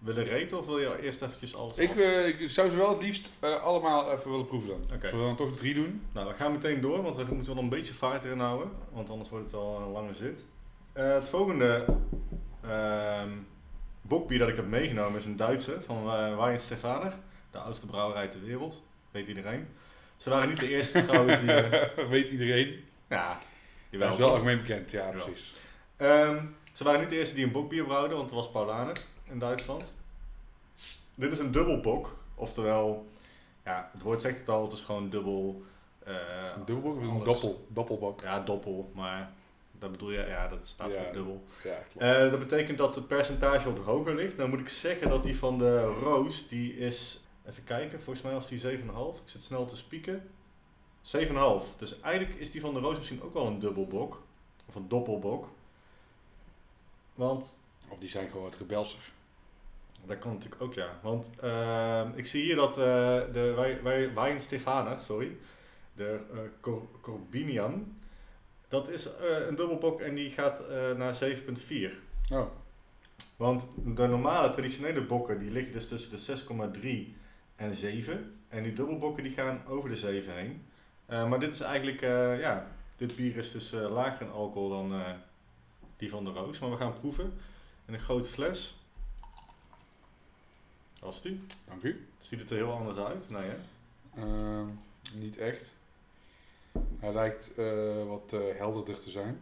willen reten of wil je eerst eventjes alles Ik, eh, ik zou ze wel het liefst eh, allemaal even willen proeven dan. Oké. Zullen we dan toch drie doen? Nou, we gaan meteen door, want we moeten wel een beetje vaart erin houden. Want anders wordt het wel een lange zit. Eh, het volgende ehm bokbier dat ik heb meegenomen is een Duitse van uh, Wijn Stefaner. De oudste brouwerij ter wereld. Weet iedereen. Ze waren niet de eerste trouwens die... Weet iedereen. ja, Dat jawel. is wel algemeen bekend, ja, precies. Ehm, ze waren niet de eerste die een bokbier brouwden, want er was Paulaner in Duitsland. Dit is een dubbelbok, oftewel, ja, het woord zegt het al, het is gewoon dubbel. eh, Is het een dubbelbok of is het een doppel, doppelbok? Ja, doppel, maar dat bedoel je, ja, dat staat Ja. voor dubbel. Ja, klopt. Eh, dat betekent dat het percentage wat hoger ligt. Dan moet ik zeggen dat die van de Roos, die is, even kijken, volgens mij was die 7,5. Ik zit snel te spieken. 7,5. Dus eigenlijk is die van de Roos misschien ook wel een dubbelbok. Of een doppelbok. Want Of die zijn gewoon wat rebelser. Dat kan natuurlijk ook, ja. Want ehm, ik zie hier dat eh, de Wij- Wij- Wijn Stefaner, sorry, de eh, Cor- Corbinian, dat is eh, een dubbelbok en die gaat naar 7,4. Oh, Want de normale traditionele bokken die liggen dus tussen de 6,3 en 7. En die dubbelbokken die gaan over de 7 heen. Maar dit is eigenlijk, ja, dit bier is dus lager in alcohol dan die van de Roos. Maar we gaan proeven in een grote fles. Als die. Dank u. Ziet het er heel anders uit? Nee, hè? Ehm, niet echt. Hij lijkt eh, wat eh, helderder te zijn.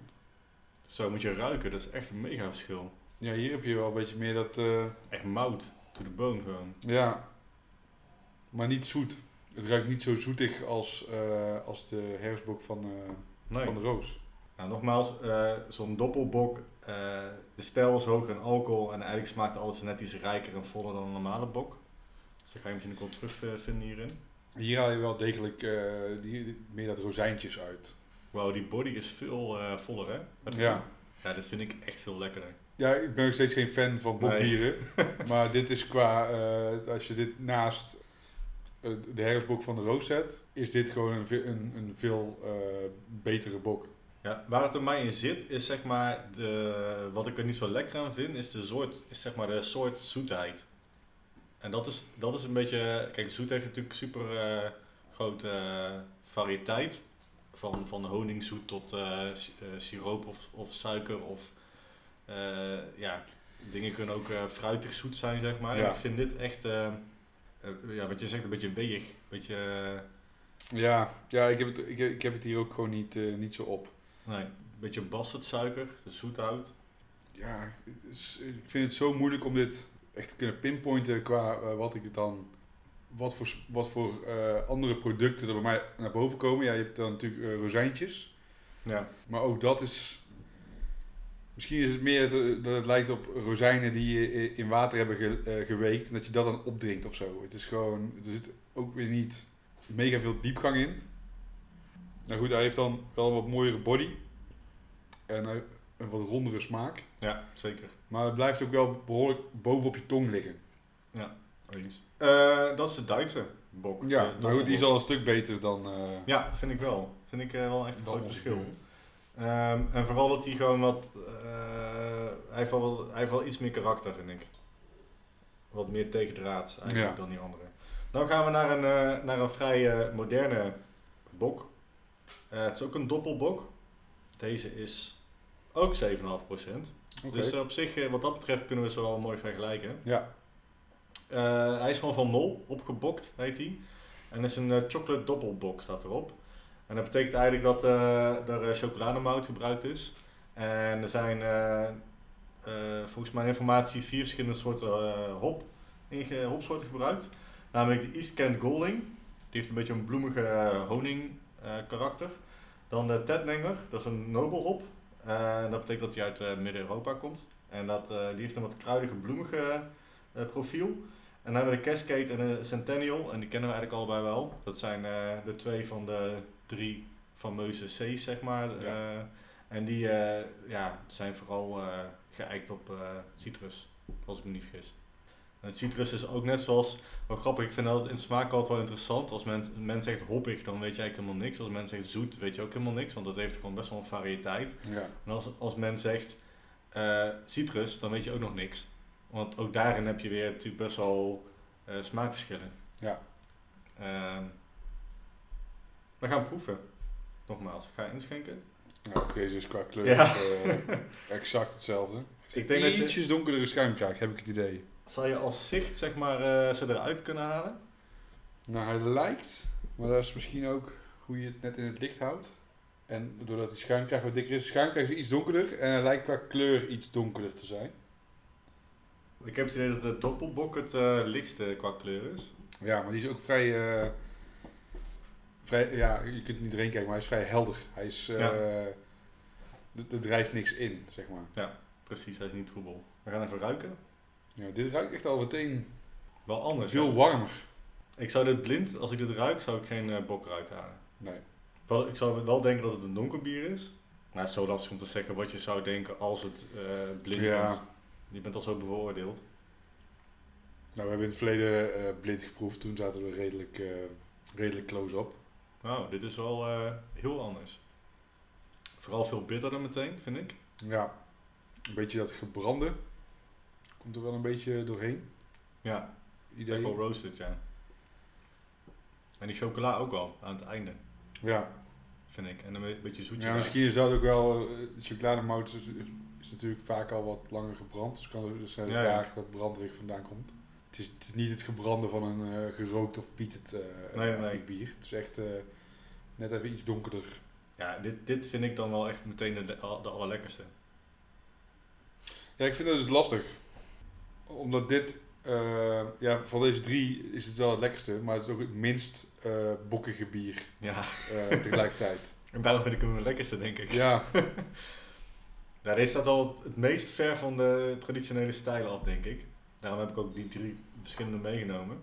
Zo moet je ruiken, dat is echt een mega verschil. Ja, hier heb je wel een beetje meer dat... eh, Echt mout, to the bone gewoon. ja, maar niet zoet. Het ruikt niet zo zoetig als, als de herfstbok van, Nee. van de roos. Nou, nogmaals, zo'n doppelbok, eh, de stijl is hoger in alcohol en eigenlijk smaakt alles net iets rijker en voller dan een normale bok. Dus daar ga je misschien ook wel terugvinden hierin. Hier haal je wel degelijk eh, die, meer dat rozijntjes uit. Wauw, die body is veel eh, voller, hè? Met Ja. Ja, dit vind ik echt veel lekkerder. Ja, ik ben nog steeds geen fan van Nee. bokbieren. maar dit is qua, als je dit naast de herfstbok van de roos zet, is dit gewoon een, een, een veel betere bok. Ja, waar het er mij in zit, is zeg maar, de, wat ik er niet zo lekker aan vind, is de soort, is zeg maar de soort zoetheid. En dat is, dat is een beetje, kijk, zoet heeft natuurlijk super eh, grote variëteit. Van, van honingzoet tot eh, eh, siroop of, of suiker of, ja, dingen kunnen ook fruitig zoet zijn, zeg maar. Ja. Ik vind dit echt, ja, wat je zegt, een beetje weeg. Een beetje, Ja, ja ik, heb het, ik, heb- ik heb het hier ook gewoon niet, niet zo op. nee, een beetje bastardsuiker, de zoethout. Ja, het is- ik vind het zo moeilijk om dit echt te kunnen pinpointen qua eh, wat ik het dan... Wat voor, wat voor eh, andere producten er bij mij naar boven komen. Ja, je hebt dan natuurlijk eh, rozijntjes. Ja. Maar ook dat is. Misschien is het meer dat het lijkt op rozijnen die je in water hebben ge- geweekt. En dat je dat dan opdrinkt of zo. Het is gewoon. Er zit ook weer niet mega veel diepgang in. Nou goed, hij heeft dan wel een wat mooiere body. En eh, een wat rondere smaak. Ja, zeker. Maar het blijft ook wel behoorlijk bovenop je tong liggen. Eens. Eh, dat is de Duitse bok. Ja, De maar goed, die is al een stuk beter dan. eh, Ja, vind ik wel. Vind ik eh, wel echt een groot verschil. Ehm, en vooral dat hij gewoon wat... eh, hij, heeft wel, hij heeft wel iets meer karakter, vind ik. Wat meer tegendraads eigenlijk Ja. dan die andere. Dan gaan we naar een, eh, naar een vrij eh, moderne bok. Eh, het is ook een doppelbok. Deze is ook 7,5%. Oké. Dus eh, op zich, eh, wat dat betreft, kunnen we ze wel mooi vergelijken. ja, hij is van Van Mol, opgebokt heet hij. En is een chocolate doppelbok staat erop. En dat betekent eigenlijk dat er chocolademout gebruikt is. En er zijn volgens mijn informatie vier verschillende soorten eh, hop, hopsoorten gebruikt. Namelijk de East Kent Golding. Die heeft een beetje een bloemige honing karakter. Dan de Tednanger, dat is een nobelhop. Eh, dat betekent dat hij uit eh, Midden-Europa komt. En dat, eh, die heeft een wat kruidige, bloemige eh, profiel. En dan hebben we de Cascade en de Centennial. En die kennen we eigenlijk allebei wel. Dat zijn eh, de twee van de drie fameuze C's, zeg maar. Ja. Eh, en die eh, ja, zijn vooral eh geëikt op eh, citrus, als ik me niet vergis. En citrus is ook net zoals, wel grappig, ik vind dat in smaak altijd wel interessant. Als men, men zegt hoppig, dan weet je eigenlijk helemaal niks. Als men zegt zoet, weet je ook helemaal niks, want dat heeft gewoon best wel een variëteit. ja. En als, als men zegt eh, citrus, dan weet je ook nog niks. Want ook daarin heb je weer natuurlijk best wel eh, smaakverschillen. Ja. Ehm, we gaan proeven. Nogmaals, ik ga inschenken. Ook deze is qua kleur Ja. eh, exact hetzelfde. Ik denk dat je, Ietsjes donkerdere schuimkraag, heb ik het idee. Zal je als zicht zeg maar eh, ze eruit kunnen halen? Nou, hij lijkt, maar dat is misschien ook hoe je het net in het licht houdt. En doordat die schuimkraag wat dikker is, de schuimkraag is iets donkerder en hij lijkt qua kleur iets donkerder te zijn. Ik heb het idee dat de doppelbok het eh, lichtste qua kleur is. Ja, maar die is ook vrij, eh, vrij ja, je kunt niet erin kijken, maar hij is vrij helder. Hij is, Ja. er, drijft niks in, zeg maar. Precies, hij is niet troebel. We gaan even ruiken. Ja, dit ruikt echt al meteen Wel anders. veel hè? warmer. Ik zou dit blind, als ik dit ruik, zou ik geen eh, bok eruit halen. Nee. Wel, ik zou wel denken dat het een donker bier is. Maar het is zo lastig om te zeggen wat je zou denken als het eh, blind Ja. is. Je bent al zo bevooroordeeld. Nou, we hebben in het verleden eh, blind geproefd, toen zaten we redelijk, redelijk close op. Nou, dit is wel heel anders. Vooral veel bitterder meteen, vind ik. Ja, een beetje dat gebrande komt er wel een beetje doorheen. Ja, Idee. echt wel roasted, ja. En die chocola ook al, aan het einde, Ja. vind ik. En een be- beetje zoetje. ja, bij. misschien is dat ook wel, eh, de chocolademout is, is, is natuurlijk vaak al wat langer gebrand, dus kan er dus zijn Ja, ja. daar dat branderig vandaan komt. het, is, het is niet het gebrande van een eh, gerookt of pietet eh Nee, bier. Het is echt eh, net even iets donkerder. Ja, dit, dit vind ik dan wel echt meteen de allerlekkerste. Ja, ik vind dat dus lastig. Omdat dit, eh, ja, van deze drie is het wel het lekkerste, maar het is ook het minst bokkige bier Ja, eh, tegelijkertijd. en daarom vind ik hem het lekkerste, denk ik. Ja, Ja, deze staat wel het meest ver van de traditionele stijlen af, denk ik. Daarom heb ik ook die drie verschillende meegenomen.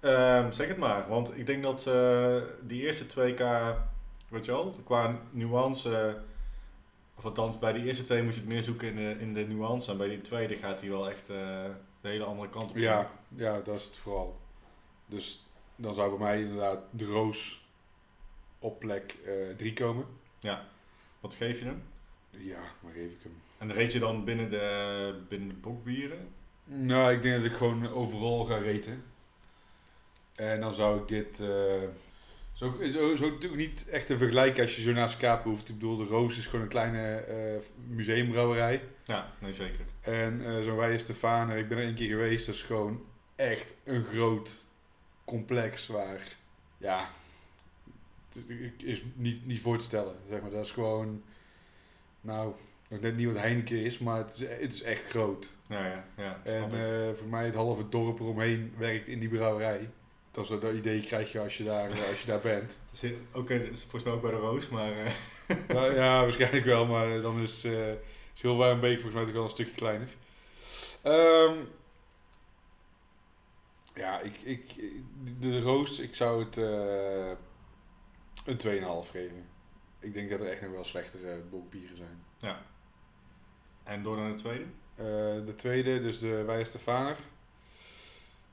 Ehm, zeg het maar, want ik denk dat die eerste twee k weet je wel, qua nuance, of althans bij die eerste twee moet je het meer zoeken in de, in de nuance. En bij die tweede gaat hij wel echt eh, de hele andere kant op. ja, ja, dat is het vooral. Dus dan zou bij mij inderdaad de roos op plek 3 komen. Wat geef je hem? Ja, maar geef ik hem. En reed je dan binnen de, binnen de bokbieren? Nou, ik denk dat ik gewoon overal ga reten. En dan zou ik dit... zo, zo, zo natuurlijk niet echt te vergelijken als je zo naast elkaar proeft. Ik bedoel, de Roos is gewoon een kleine eh, museumbrouwerij. Ja, nee zeker. En eh zo'n Wij Stefaner, ik ben er één keer geweest. Dat is gewoon echt een groot complex waar... Ja, is niet, niet voor te stellen. Zeg maar. Dat is gewoon... Nou, nog net niet wat Heineken is, maar het is, het is echt groot. Ja, ja, ja. En ik. eh, voor mij het halve dorp eromheen werkt in die brouwerij. Dat is dat idee krijg je als je daar, eh, als je daar bent. Oké, dat is volgens mij ook bij de Roos, maar... eh, nou, ja, waarschijnlijk wel, maar dan is, eh is heel Warmbeek volgens mij toch wel een stukje kleiner. Ehm, ja, ik, ik, de, roos, ik zou het eh een 2,5 geven. Ik denk dat er echt nog wel slechtere bokbieren zijn. En door naar de tweede? De tweede, dus de Wij Stefaner,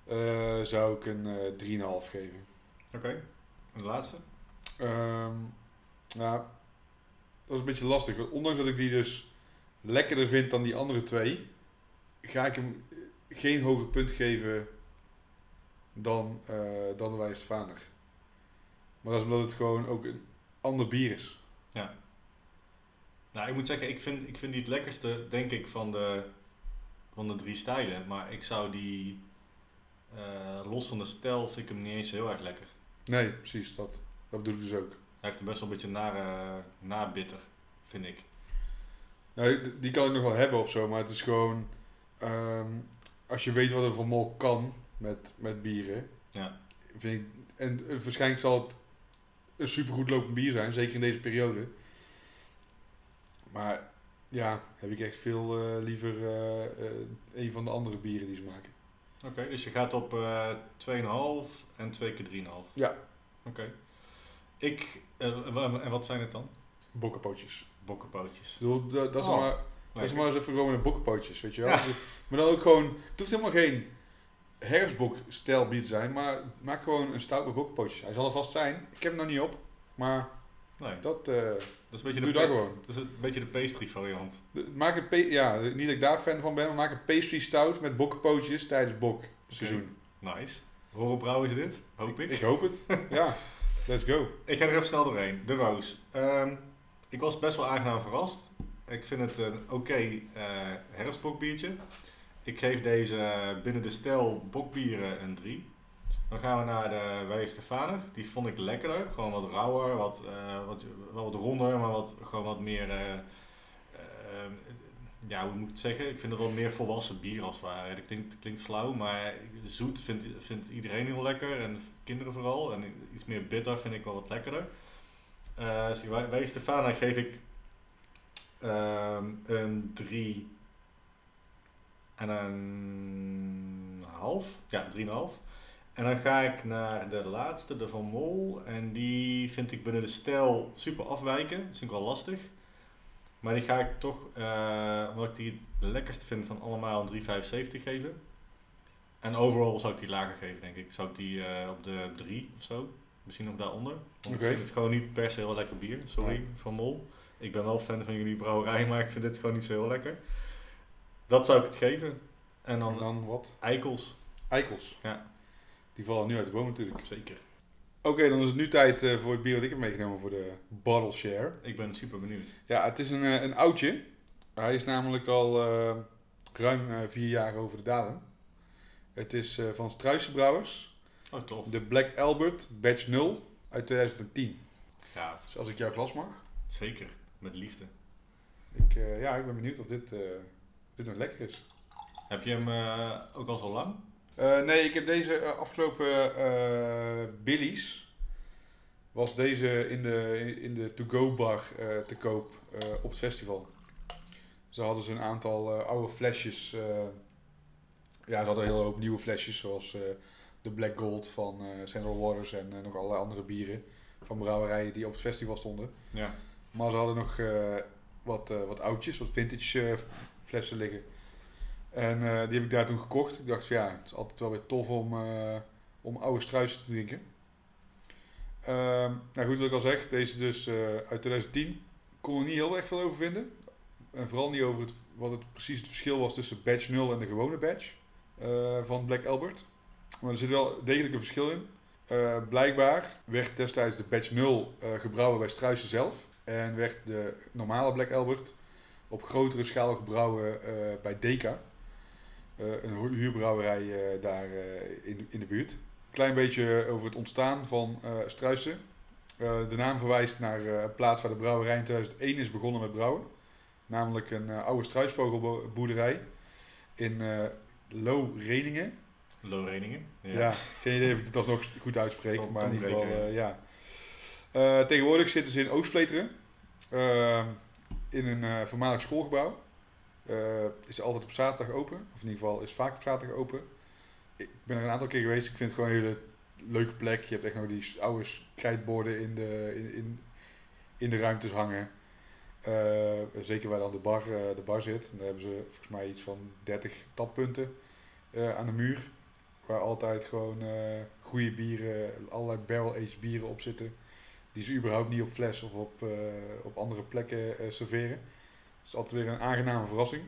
eh zou ik een eh 3,5 geven. Oké. En de laatste? Ehm nou, dat is een beetje lastig. Want ondanks dat ik die dus lekkerder vind dan die andere twee, ga ik hem geen hoger punt geven dan, eh, dan de Vaner. Maar dat is omdat het gewoon ook een ander bier is. Nou, ik moet zeggen, ik vind, ik vind die het lekkerste, denk ik, van de, van de drie stijlen. Maar ik zou die, eh, los van de stijl, vind ik hem niet eens heel erg lekker. Nee, precies, dat, dat bedoel ik dus ook. Hij heeft er best wel een beetje nare, nabitter, vind ik. Nou, die- kan ik nog wel hebben of zo, maar het is gewoon... ehm, als je weet wat er van mol kan met, met bieren, Ja. vind ik... En eh, waarschijnlijk zal het een supergoed lopend bier zijn, zeker in deze periode. Maar ja, heb ik echt veel eh, liever eh, een van de andere bieren die ze maken. Oké, dus je gaat op eh 2,5 en 2 keer 3,5. Ja. Oké. Ik, eh, en wat zijn het dan? Bokkenpootjes. Bokkenpootjes. Bedoel, dat, dat is Oh, maar, dat is maar eens even gewoon een bokkenpootjes, weet je wel. Ja. Maar dan ook gewoon, het hoeft helemaal geen herfstbok-stijl bier te zijn, maar maak gewoon een stout met bokkenpootjes. Hij zal er vast zijn. Ik heb hem nog niet op, maar Nee, dat, eh dat is een beetje doe de, dat gewoon. dat is een beetje de pastry variant. De- Maak een, pa- ja, niet dat ik daar fan van ben, maar maak een pastry stout met bokkenpootjes tijdens bokseizoen. Nice. Horen brouwen is dit, hoop ik. Ik hoop het. ja, let's go. Ik ga er even snel doorheen. De Roos. Ehm, ik was best wel aangenaam verrast. Ik vind het een oké eh herfstbokbiertje. Ik geef deze binnen de stijl bokbieren een 3. Dan gaan we naar de Wij Stefaner. Die vond ik lekkerder. Gewoon wat rauwer, wat, eh, wat, wel wat ronder, maar wat, gewoon wat meer... eh, eh, ja, hoe moet ik het zeggen? Ik vind het wel meer volwassen bier als het ware. Dat klinkt, klinkt flauw, maar zoet vindt, vindt iedereen heel lekker. En kinderen vooral. En iets meer bitter vind ik wel wat lekkerder. Dus die geef ik ehm, een 3 en een half. Ja, 3,5. En dan ga ik naar de laatste, de Van Mol. En die vind ik binnen de stijl super afwijken. Dat vind ik wel lastig. Maar die ga ik toch, eh, omdat ik die het lekkerste vind van allemaal, een 3,75 geven. En overal zou ik die lager geven, denk ik. Zou ik die eh, op de 3 of zo. Misschien nog daaronder. Want ik vind het gewoon niet per se heel lekker bier. Sorry. Van Mol. Ik ben wel fan van jullie brouwerij, maar ik vind dit gewoon niet zo heel lekker. Dat zou ik het geven. En dan, En dan wat? eikels. Eikels. Ja. Die vallen nu uit de boom natuurlijk. Zeker. Oké, dan is het nu tijd eh, voor het bier wat ik heb meegenomen voor de bottle share. Ik ben super benieuwd. Ja, het is een, eh, een oudje. Hij is namelijk al eh, ruim vier jaar over de datum. Het is van Struisse Brouwers. Oh, tof. De Black Albert Batch 0 uit 2010. Gaaf. Dus als ik jouw glas mag. Zeker. Met liefde. Ik, ja, ik ben benieuwd of dit, of dit nog lekker is. Heb je hem ook al zo lang? Eh, nee, ik heb deze eh, afgelopen eh Billy's. Was deze in de, in de to-go bar te koop op het festival. Ze hadden ze een aantal oude flesjes. ja, ze hadden een hele hoop nieuwe flesjes. Zoals de Black Gold van Central Waters en nog allerlei andere bieren. Van brouwerijen die op het festival stonden. Ja. Maar ze hadden nog wat, wat oudjes, wat vintage flessen liggen. En eh, die heb ik daar toen gekocht. Ik dacht van ja, het is altijd wel weer tof om, eh, om oude struisen te drinken. Ehm, nou goed, wat ik al zeg, deze dus eh, uit 2010. kon er niet heel erg veel over vinden. En vooral niet over het, wat het precies het verschil was tussen batch 0 en de gewone eh, van Black Albert. Maar er zit wel degelijk een verschil in. Blijkbaar werd destijds de batch 0 eh, gebrouwen bij Struisen zelf. En werd de normale Black Albert op grotere schaal gebrouwen bij Deka. Eh, een hu- huurbrouwerij eh, daar eh, in, in de buurt. Klein beetje over het ontstaan van Struisen. De naam verwijst naar een plaats waar de brouwerij in 2001 is begonnen met brouwen. Namelijk een oude struisvogelboerderij in eh Loo-Reningen. Loreningen. Ja. geen idee of ik het alsnog goed uitspreek, maar in ieder geval, ja. Tegenwoordig zitten ze in Oostvleteren, in een voormalig schoolgebouw. Eh, is altijd op zaterdag open, of in ieder geval is vaak op zaterdag open. Ik ben er een aantal keer geweest, ik vind het gewoon een hele leuke plek. Je hebt echt nog die oude krijtborden in de, in, in, in de ruimtes hangen. Eh, zeker waar dan de bar, eh, de bar zit. Daar hebben ze volgens mij iets van 30 tappunten aan de muur. Waar altijd gewoon goede bieren, allerlei barrel-aged bieren op zitten. Die ze überhaupt niet op fles of op, op andere plekken serveren. Dat is altijd weer een aangename verrassing.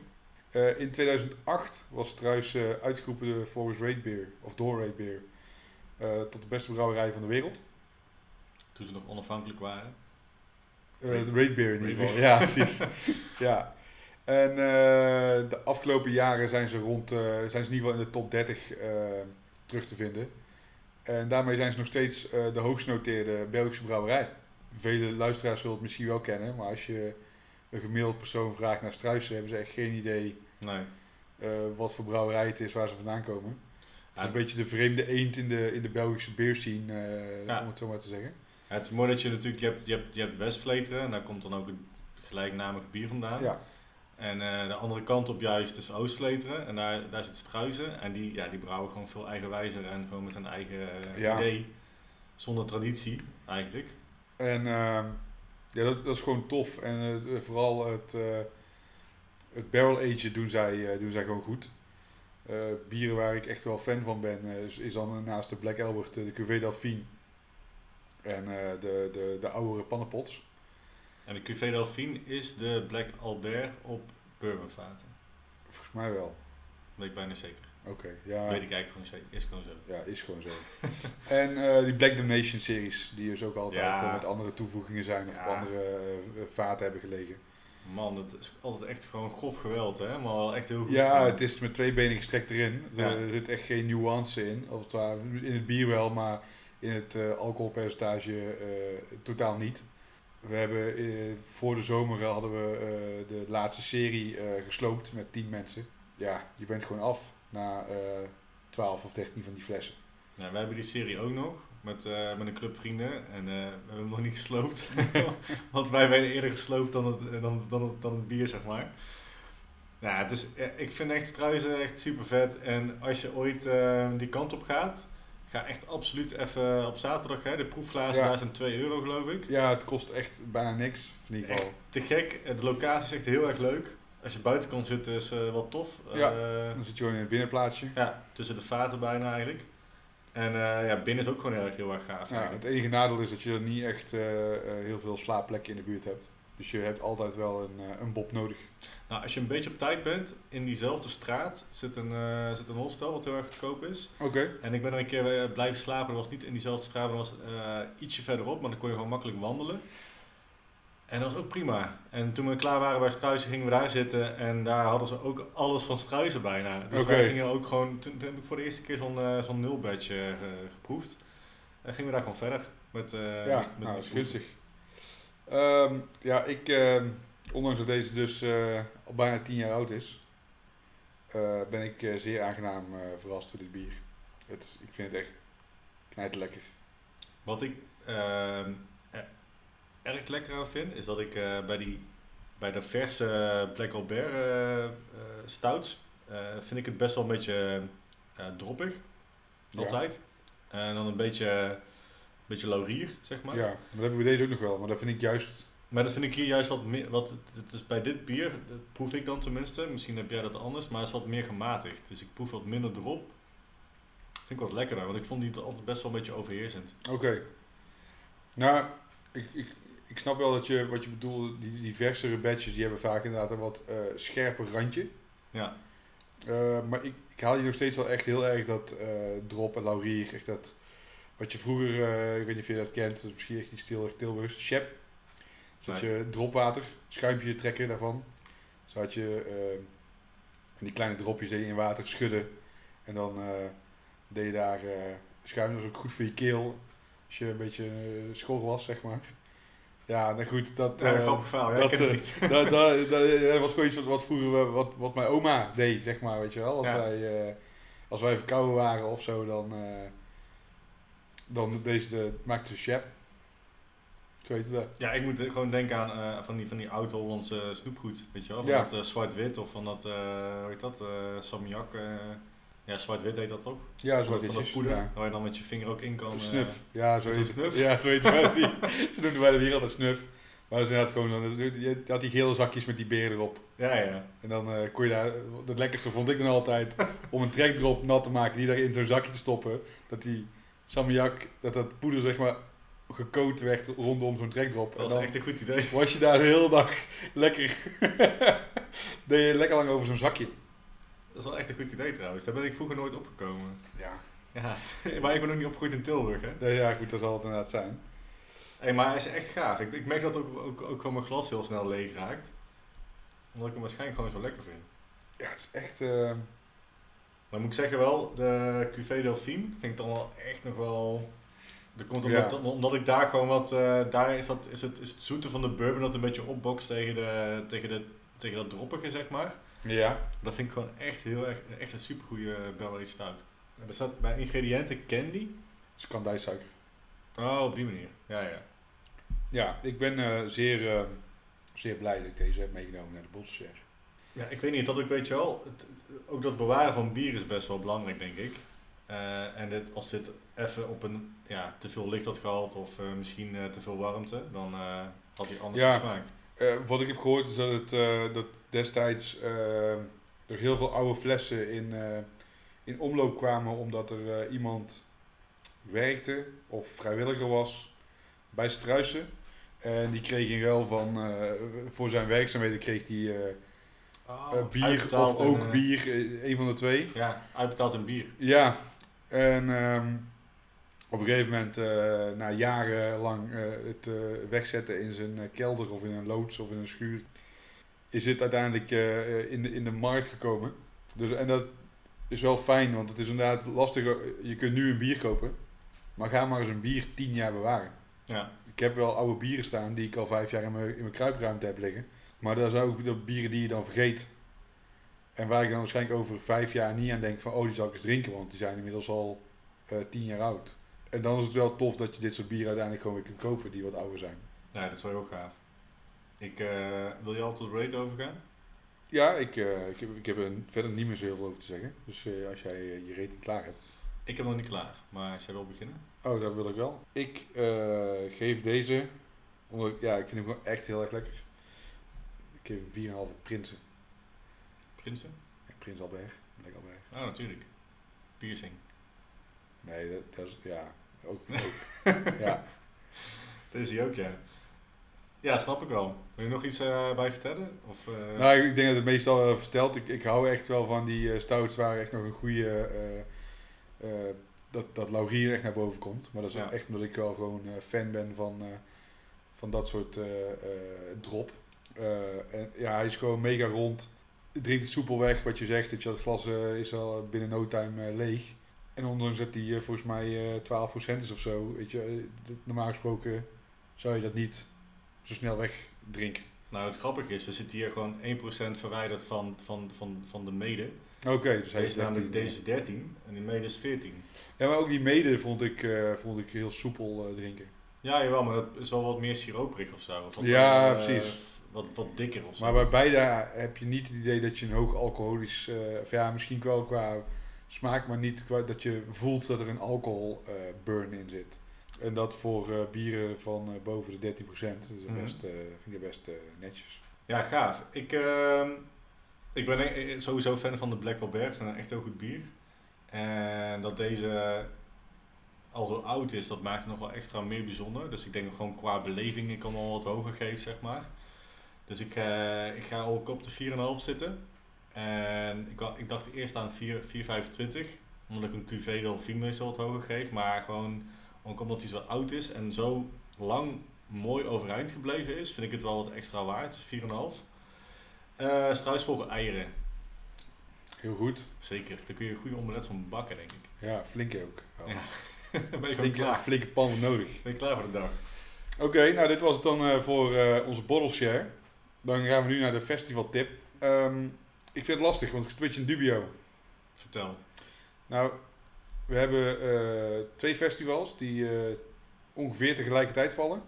Eh, in 2008 was Struis eh, uitgeroepen volgens Rate Beer, of door Rate Beer, eh, tot de beste brouwerij van de wereld. Toen ze nog onafhankelijk waren. De Beer in ieder geval, ja precies. ja. En de afgelopen jaren zijn ze, rond, zijn ze in ieder geval in de top 30 eh, terug te vinden. En daarmee zijn ze nog steeds de hoogst genoteerde Belgische brouwerij. Vele luisteraars zullen het misschien wel kennen, maar als je een gemiddeld persoon vraagt naar Struisen, hebben ze echt geen idee Nee. eh, wat voor brouwerij het is waar ze vandaan komen. Het is Ja. een beetje de vreemde eend in de, in de Belgische beerscene, eh Ja. om het zo maar te zeggen. Ja, het is mooi dat je natuurlijk, je hebt, je hebt, je hebt Westvleteren en daar komt dan ook het gelijknamige bier vandaan. Ja, En eh, de andere kant op juist is Oostvleteren en daar, daar zit Struisen. En die, ja, die brouwen gewoon veel eigenwijzer en gewoon met hun eigen Ja. idee. Zonder traditie eigenlijk. En ehm, ja, dat, dat is gewoon tof. En het, eh, vooral het, eh, het barrel agen doen zij, eh, doen zij gewoon goed. Bieren waar ik echt wel fan van ben, is, is dan naast de Black Albert de Cuvée Delphine. En de, de, de oudere pannenpots. En de Cuvée Delphine is de Black Albert op bourbonvaten. Volgens mij wel. Weet ik bijna zeker. Oké, ja, Weet ik eigenlijk gewoon. Is gewoon zo. ja, is gewoon zo. en eh, die Black Damnation series, die dus ook altijd Ja. eh, met andere toevoegingen zijn of Ja. op andere eh, vaten hebben gelegen. Man, dat is altijd echt gewoon grof geweld, hè? Maar wel echt heel goed. Ja, het is met twee benen gestrekt erin. Er, Ja. zit echt geen nuance in. Als het ware, in het bier wel, maar in het alcoholpercentage totaal niet. We hebben voor de zomer hadden we de laatste serie gesloopt met 10 mensen. Ja, je bent gewoon af na eh 12 of 13 van die flessen. Ja, wij hebben die serie ook nog met, eh, met een club vrienden en eh, we hebben hem nog niet gesloopt. Want wij werden eerder gesloopt dan het, dan, dan, het, dan het bier, zeg maar. Ja, het is, ik vind echt Struisen echt super vet. En als je ooit eh, die kant op gaat, ga echt absoluut even op zaterdag. Hè, de proefglazen Ja. daar zijn 2 euro, geloof ik. Ja, het kost echt bijna niks. In ieder geval. Te gek. De locatie is echt heel erg leuk. Als je buiten kan zitten is eh, wel tof. Ja. Eh, Dan zit je gewoon in het binnenplaatsje. ja, tussen de vaten bijna eigenlijk. En eh, ja, binnen is ook gewoon heel erg, heel erg gaaf. Ja, eigenlijk. het enige nadeel is dat je er niet echt heel veel slaapplekken in de buurt hebt. Dus je hebt altijd wel een, een bob nodig. Nou, als je een beetje op tijd bent, in diezelfde straat zit een, eh, zit een hostel wat heel erg goedkoop is. Oké. En ik ben er een keer blijven slapen. Dat was niet in diezelfde straat, maar dat was ietsje verderop. Maar dan kon je gewoon makkelijk wandelen. En dat was ook prima. En toen we klaar waren bij Struisen gingen we daar zitten en daar hadden ze ook alles van Struisen bijna. Dus wij gingen ook gewoon, toen, toen heb ik voor de eerste keer zo'n eh, zo'n nul badge eh, ge- geproefd. En gingen we daar gewoon verder met, eh ja, met, nou, dat is gunstig. Ehm, ja, ik, ehm, ondanks dat deze dus al bijna 10 jaar oud is, ben ik zeer aangenaam verrast door dit bier. Het, ik vind het echt knijterlekker. Wat ik ehm, erg lekker aan vind, is dat ik eh, bij, die, bij de verse Black Albert eh, eh, stouts, eh, vind ik het best wel een beetje eh droppig. Ja. Altijd. En dan een beetje, een beetje laurier, zeg maar. Ja, maar dat hebben we deze ook nog wel, maar dat vind ik juist... Maar dat vind ik hier juist wat meer, wat, het is bij dit bier, dat proef ik dan tenminste, misschien heb jij dat anders, maar het is wat meer gematigd. Dus ik proef wat minder drop. Vind ik wat lekkerder, want ik vond die altijd best wel een beetje overheersend. Oké. Nou, ik, ik, ik snap wel dat je, wat je bedoelt, die, die versere badges, die hebben vaak inderdaad een wat eh, scherper randje. Ja, Eh, maar ik, ik haal hier nog steeds wel echt heel erg dat eh, drop en laurier, echt dat, wat je vroeger, ik weet niet of je dat kent, dat is misschien echt iets heel erg Tilburgs, Shep. Dus had je dropwater, schuimpje trekken daarvan. Zo had je van die kleine dropjes je in water schudden en dan deed je daar schuim, dat is ook goed voor je keel, als je een beetje schor was, zeg maar. Ja, nou goed, dat... ja eh, grappig verhaal, dat, het eh, niet. dat, dat, dat, ja, dat was gewoon iets wat, wat vroeger we- wat, wat mijn oma deed, zeg maar, weet je wel. Als, Ja. wij, eh, als wij verkouden waren of zo, dan, dan deze de, maakte ze chap. Zo heette dat. Ja, ik moet gewoon denken aan eh, van die, van die oud-Hollandse snoepgoed, weet je wel? Van Ja. dat eh, zwart-wit of van dat, eh hoe heet dat, eh, ja, zwart-wit heet dat toch? Ja, van, dat- heet van het. poeder, Ja. waar je dan met je vinger ook in kan. Eh, snuf. Ja, zo heet het. snuf? Ja, zo heet hier. Ze noemden wij dat hier altijd snuf. Maar dat is inderdaad gewoon, dan- je had die gele zakjes met die beer erop. ja, ja. En dan eh, kon je daar, het lekkerste vond ik dan altijd, om een trekdrop nat te maken, die daar in zo'n zakje te stoppen. Dat die salmiak, dat dat poeder zeg maar gecoat werd rondom zo'n trekdrop. Dat dan echt een goed idee. was je daar de hele dag lekker, deed je lekker lang over zo'n zakje. Dat is wel echt een goed idee trouwens. Daar ben ik vroeger nooit opgekomen. Ja. Ja, maar ik ben ook niet opgegroeid in Tilburg, hè. Nee, ja goed, dat zal het inderdaad zijn. Hey, maar hij is echt gaaf. Ik, ik merk dat ook, ook, ook gewoon mijn glas heel snel leeg raakt. Omdat ik hem waarschijnlijk gewoon zo lekker vind. Ja, het is echt, eh, Dan moet ik zeggen wel, de Cuvée Delphine vind ik dan wel echt nog wel... Dat komt omdat, Ja. omdat ik daar gewoon wat... eh, daar is, dat, is, het, is het zoete van de bourbon dat een beetje opbokst tegen, de, tegen, de, tegen dat droppige, zeg maar. Ja. Dat vind ik gewoon echt heel erg... Echt een supergoeie barrel aged stout. Er staat bij ingrediënten candy. Het is kandijsuiker. Oh, op die manier. Ja, ja. Ja, ik ben eh, zeer, eh, zeer blij dat ik deze heb meegenomen naar de Botselshare. Ja, ik weet niet, dat ook weet je wel, het, ook dat bewaren van bier is best wel belangrijk, denk ik. Eh, en dit, als dit even op een, ja, te veel licht had gehad of eh, misschien eh, te veel warmte, dan eh, had hij anders Ja. gesmaakt. Eh, wat ik heb gehoord is dat het eh, dat destijds eh, er heel veel oude flessen in, in omloop kwamen omdat er iemand werkte of vrijwilliger was bij Struisen. En die kreeg in ruil van, voor zijn werkzaamheden kreeg hij eh, bier of ook bier, een van de twee. Ja, uitbetaald in bier. Ja, en ehm, op een gegeven moment, eh, na jarenlang eh, het eh, wegzetten in zijn kelder of in een loods of in een schuur, is dit uiteindelijk in, de, in de markt gekomen. Dus, en dat is wel fijn, want het is inderdaad lastig. Je kunt nu een bier kopen, maar ga maar eens een bier tien jaar bewaren. Ja, Ik heb wel oude bieren staan die ik al vijf jaar in mijn, in mijn kruipruimte heb liggen. Maar dat zijn ook de bieren die je dan vergeet. En waar ik dan waarschijnlijk over vijf jaar niet aan denk van, oh die zal ik eens drinken, want die zijn inmiddels al tien jaar oud. En dan is het wel tof dat je dit soort bieren uiteindelijk gewoon weer kunt kopen die wat ouder zijn. ja dat is wel heel gaaf. Ik, eh, wil je al tot rate overgaan? Ja, ik, eh, ik, heb, ik heb er verder niet meer zo heel veel over te zeggen. Dus eh, als jij je rating klaar hebt. Ik heb nog niet klaar, maar als jij wil beginnen. Oh, dat wil ik wel. Ik geef deze, omdat, ja, ik vind hem gewoon echt heel erg lekker. Ik geef hem 4,5 Prinsen. Prinsen? Ja, Prins Albert, Black Albert. Ah, natuurlijk. Piercing. Nee, dat, dat is, ja, ook, ook. ja. Dat is hij ook, ja. Ja, snap ik wel. Wil je nog iets eh, bij vertellen? Of, eh, Nou, ik denk dat het meestal wel verteld. Ik, ik hou echt wel van die eh, stouts waar echt nog een goede, eh, eh, dat, dat laurier echt naar boven komt. Maar dat is Ja. echt omdat ik wel gewoon eh, fan ben van, eh, van dat soort eh, eh, drop. Eh, en ja, hij is gewoon mega rond. Drinkt het soepel weg, wat je zegt. Dat je, dat glas is al binnen no time eh, leeg. En ondanks dat hij eh, volgens mij eh 12% is of zo, weet je, eh, normaal gesproken zou je dat niet zo snel wegdrinken. Nou, het grappige is, we zitten hier gewoon 1% verwijderd van, van, van, van de mede. Oké, dus hij Deze is namelijk 13. deze 13 en die mede is 14. Ja, maar ook die mede vond ik, eh, vond ik heel soepel eh, drinken. Ja, of maar dat is wel wat meer siroperig of zo. Of Ja, eh, precies. Wat, wat dikker of zo. Maar bij beide heb je niet het idee dat je een hoog alcoholisch, eh, of ja, misschien wel qua smaak, maar niet dat je voelt dat er een alcohol eh, burn in zit. En dat voor eh, bieren van eh, boven de 13%, dus Mhm. best, vind ik best netjes. Ja, gaaf. Ik, ehm, ik ben e- sowieso fan van de Black Albert. Het echt heel goed bier. En dat deze al zo oud is, dat maakt het nog wel extra meer bijzonder. Dus ik denk dat gewoon qua beleving ik kan al wat hoger geven, zeg maar. Dus ik, ik ga ook op de 4,5 zitten. En ik, ik dacht eerst aan 4 4,25. Omdat ik een QV Delphine meestal wat hoger geef. Maar gewoon ook omdat hij zo oud is en zo lang mooi overeind gebleven is, vind ik het wel wat extra waard. 4,5. Eh struisvogel eieren. Heel goed. Zeker. Daar kun je een goede omelet van bakken, denk ik. Ja, flinke ook. wel. Ja. ben je gewoon Flinke, klaar. flinke pan nodig. Ben je klaar voor de dag? Oké, nou dit was het dan eh, voor eh, onze bottle share. Dan gaan we nu naar de festival tip. Ehm, ik vind het lastig, want ik zit een beetje in dubio. Vertel. Nou, we hebben eh, twee festivals die eh, ongeveer tegelijkertijd vallen.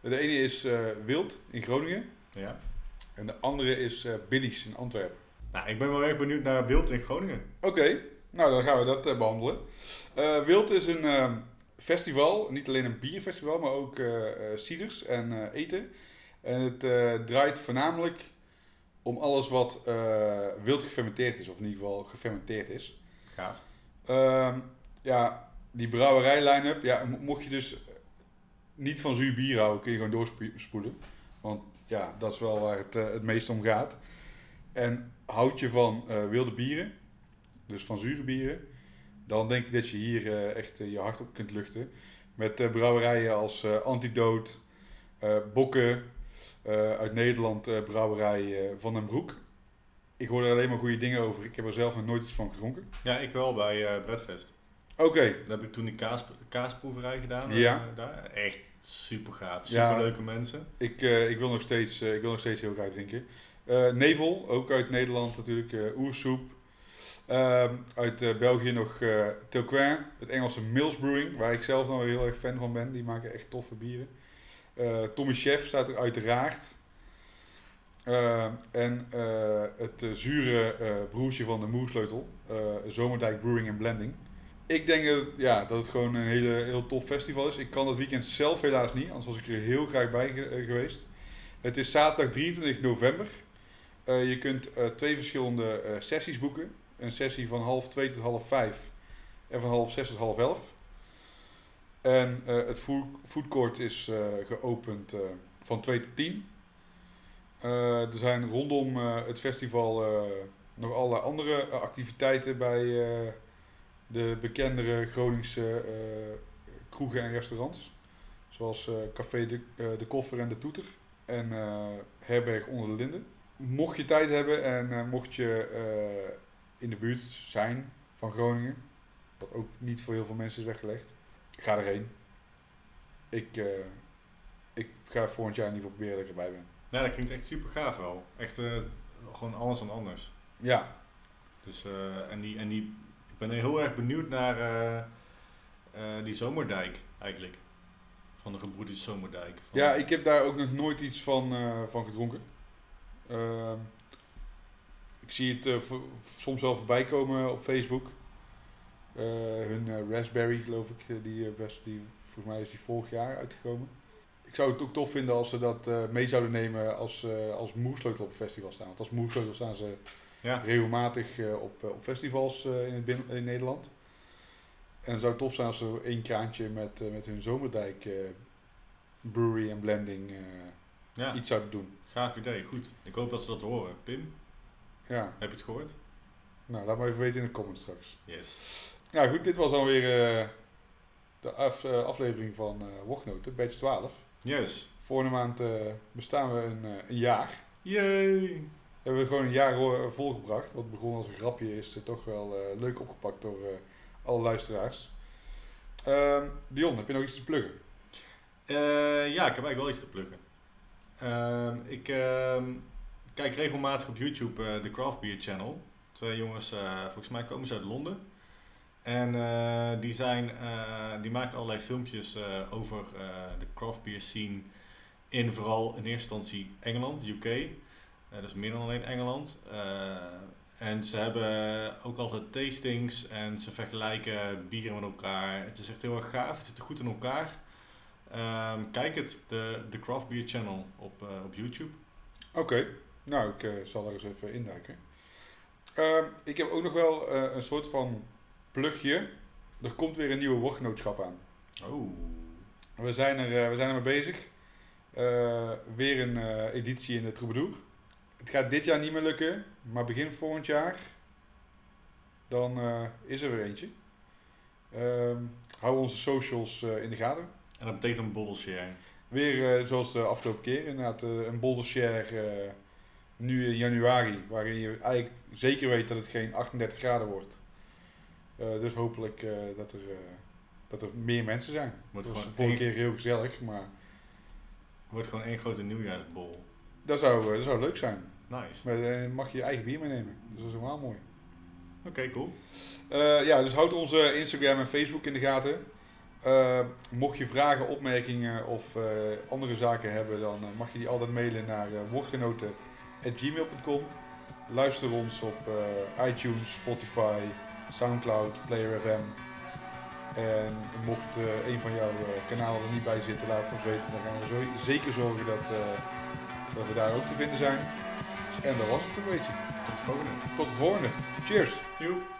De ene is eh, Wild in Groningen Ja. en de andere is Billy's in Antwerpen. Nou, ik ben wel erg benieuwd naar Wild in Groningen. Oké, nou dan gaan we dat eh, behandelen. Eh, Wild is een eh, festival, niet alleen een bierfestival, maar ook ciders en eten. En het draait voornamelijk om alles wat eh, wild gefermenteerd is, of in ieder geval gefermenteerd is. Gaaf. Ehm, ja, die brouwerij line-up, ja, mo- mocht je dus niet van zuur bier houden, kun je gewoon doorspoelen. Want ja, dat is wel waar het, eh, het meest om gaat. En houd je van eh, wilde bieren, dus van zure bieren, dan denk ik dat je hier echt je hart op kunt luchten. Met brouwerijen als Antidote, Bokken, uit Nederland eh, brouwerij eh, Van den Broek. Ik hoor er alleen maar goede dingen over. Ik heb er zelf nog nooit iets van gedronken. Ja, ik wel bij eh Breadfest. Oké, Daar heb ik toen die kaas, kaasproeverij gedaan. eh, Ja. daar. Echt super gaaf. Ja. Super leuke mensen. ik, eh, ik, wil nog steeds, eh, ik wil nog steeds heel graag drinken. Eh, Nevel, ook uit Nederland natuurlijk. eh Oersoep. Ehm, uit eh, België nog eh Tilquin, het Engelse Mills Brewing, waar ik zelf nou heel erg fan van ben. Die maken echt toffe bieren. Eh, Tommy Chef staat er uiteraard. Ehm, en eh, het eh, zure eh, broertje van de Moersleutel, eh, Zomerdijk Brewing and Blending. Ik denk dat, ja, dat het gewoon een hele, heel tof festival is. Ik kan dat weekend zelf helaas niet, anders was ik er heel graag bij ge- eh, geweest. Het is zaterdag 23 november. Eh, je kunt eh, twee verschillende eh, sessies boeken. Een sessie van half twee tot half vijf en van half zes tot half elf. En eh, het food, foodcourt is eh, geopend eh, van 2 tot 10. Eh, er zijn rondom het festival nog allerlei andere activiteiten bij de bekendere Groningse kroegen en restaurants. Zoals Café de, de Koffer en de Toeter en Herberg onder de Linden. Mocht je tijd hebben en mocht je in de buurt zijn van Groningen, wat ook niet voor heel veel mensen is weggelegd, ga erheen. Ik, eh, ik ga volgend jaar in ieder geval proberen dat ik erbij ben. Ja, dat klinkt echt super gaaf wel. Echt eh, gewoon alles dan anders. Ja, Dus, eh, en, die, en die, ik ben heel erg benieuwd naar die zomerdijk eigenlijk. Van de gebroeders zomerdijk. Van, ja ik heb daar ook nog nooit iets van, van gedronken. Ehm, ik zie het soms wel voorbij komen op Facebook. Eh, hun eh, Raspberry, geloof ik, eh, die, best, die, volgens mij is die vorig jaar uitgekomen. Ik zou het ook tof vinden als ze dat mee zouden nemen als, als moersleutel op het festival staan. Want als moersleutel staan ze Ja, regelmatig op, op festivals in, het binnen, in Nederland. En het zou tof zijn als ze één kraantje met, met hun Zomerdijk brewery en blending ja, iets zouden doen. gaaf idee. Goed. Ik hoop dat ze dat horen. Pim, Ja, heb je het gehoord? nou laat maar even weten in de comments straks. Yes. Nou goed, dit was alweer eh de af, eh, aflevering van eh Wochtnoten, batch 12. Yes. Volgende maand bestaan we een, een jaar. Yay! Hebben we gewoon een jaar volgebracht. Wat begon als een grapje is toch wel leuk opgepakt door alle luisteraars. Ehm, Dion, heb je nog iets te pluggen? Ja, ik heb eigenlijk wel iets te pluggen. Ehm, ik ehm, kijk regelmatig op YouTube de Craft Beer Channel. Twee jongens, volgens mij komen ze uit Londen. En eh, die, zijn, eh, die maken allerlei filmpjes eh, over de craft beer scene in vooral in eerste instantie Engeland, UK. Dus meer dan alleen Engeland. En ze hebben ook altijd tastings en ze vergelijken bieren met elkaar. Het is echt heel erg gaaf, het zit goed in elkaar. Ehm, kijk het, de, de Craft Beer Channel op, op YouTube. Oké, nou ik zal er eens even induiken. Ehm, ik heb ook nog wel een soort van plugje. Er komt weer een nieuwe woordgenootschap aan. Oh. We zijn er, eh, we zijn er mee bezig. Eh, weer een eh, editie in de Troubadour. Het gaat dit jaar niet meer lukken, maar begin volgend jaar, dan is er weer eentje. Ehm, hou onze socials in de gaten. En dat betekent een bottle share. Weer zoals de afgelopen keer, inderdaad een boulder share eh, nu in januari, waarin je eigenlijk zeker weet dat het geen 38 graden wordt. Eh, dus hopelijk eh, dat, er, eh, dat er meer mensen zijn. Wordt gewoon, één, keer heel gezellig, maar wordt gewoon één grote nieuwjaarsbol. dat zou, dat zou leuk zijn. Nice. Maar dan mag je je eigen bier meenemen. Dus dat is helemaal mooi. Oké, cool. Ja, dus houd onze Instagram en Facebook in de gaten. Mocht je vragen, opmerkingen of andere zaken hebben, dan mag je die altijd mailen naar woordgenoten.gmail.com. Luister ons op iTunes, Spotify, Soundcloud, Player FM. En mocht eh, een van jouw eh, kanalen er niet bij zitten, laat het ons weten. Dan gaan we zo zeker zorgen dat, eh, dat we daar ook te vinden zijn. En dat was het een beetje. Tot de volgende. Tot de volgende. Cheers! Joep.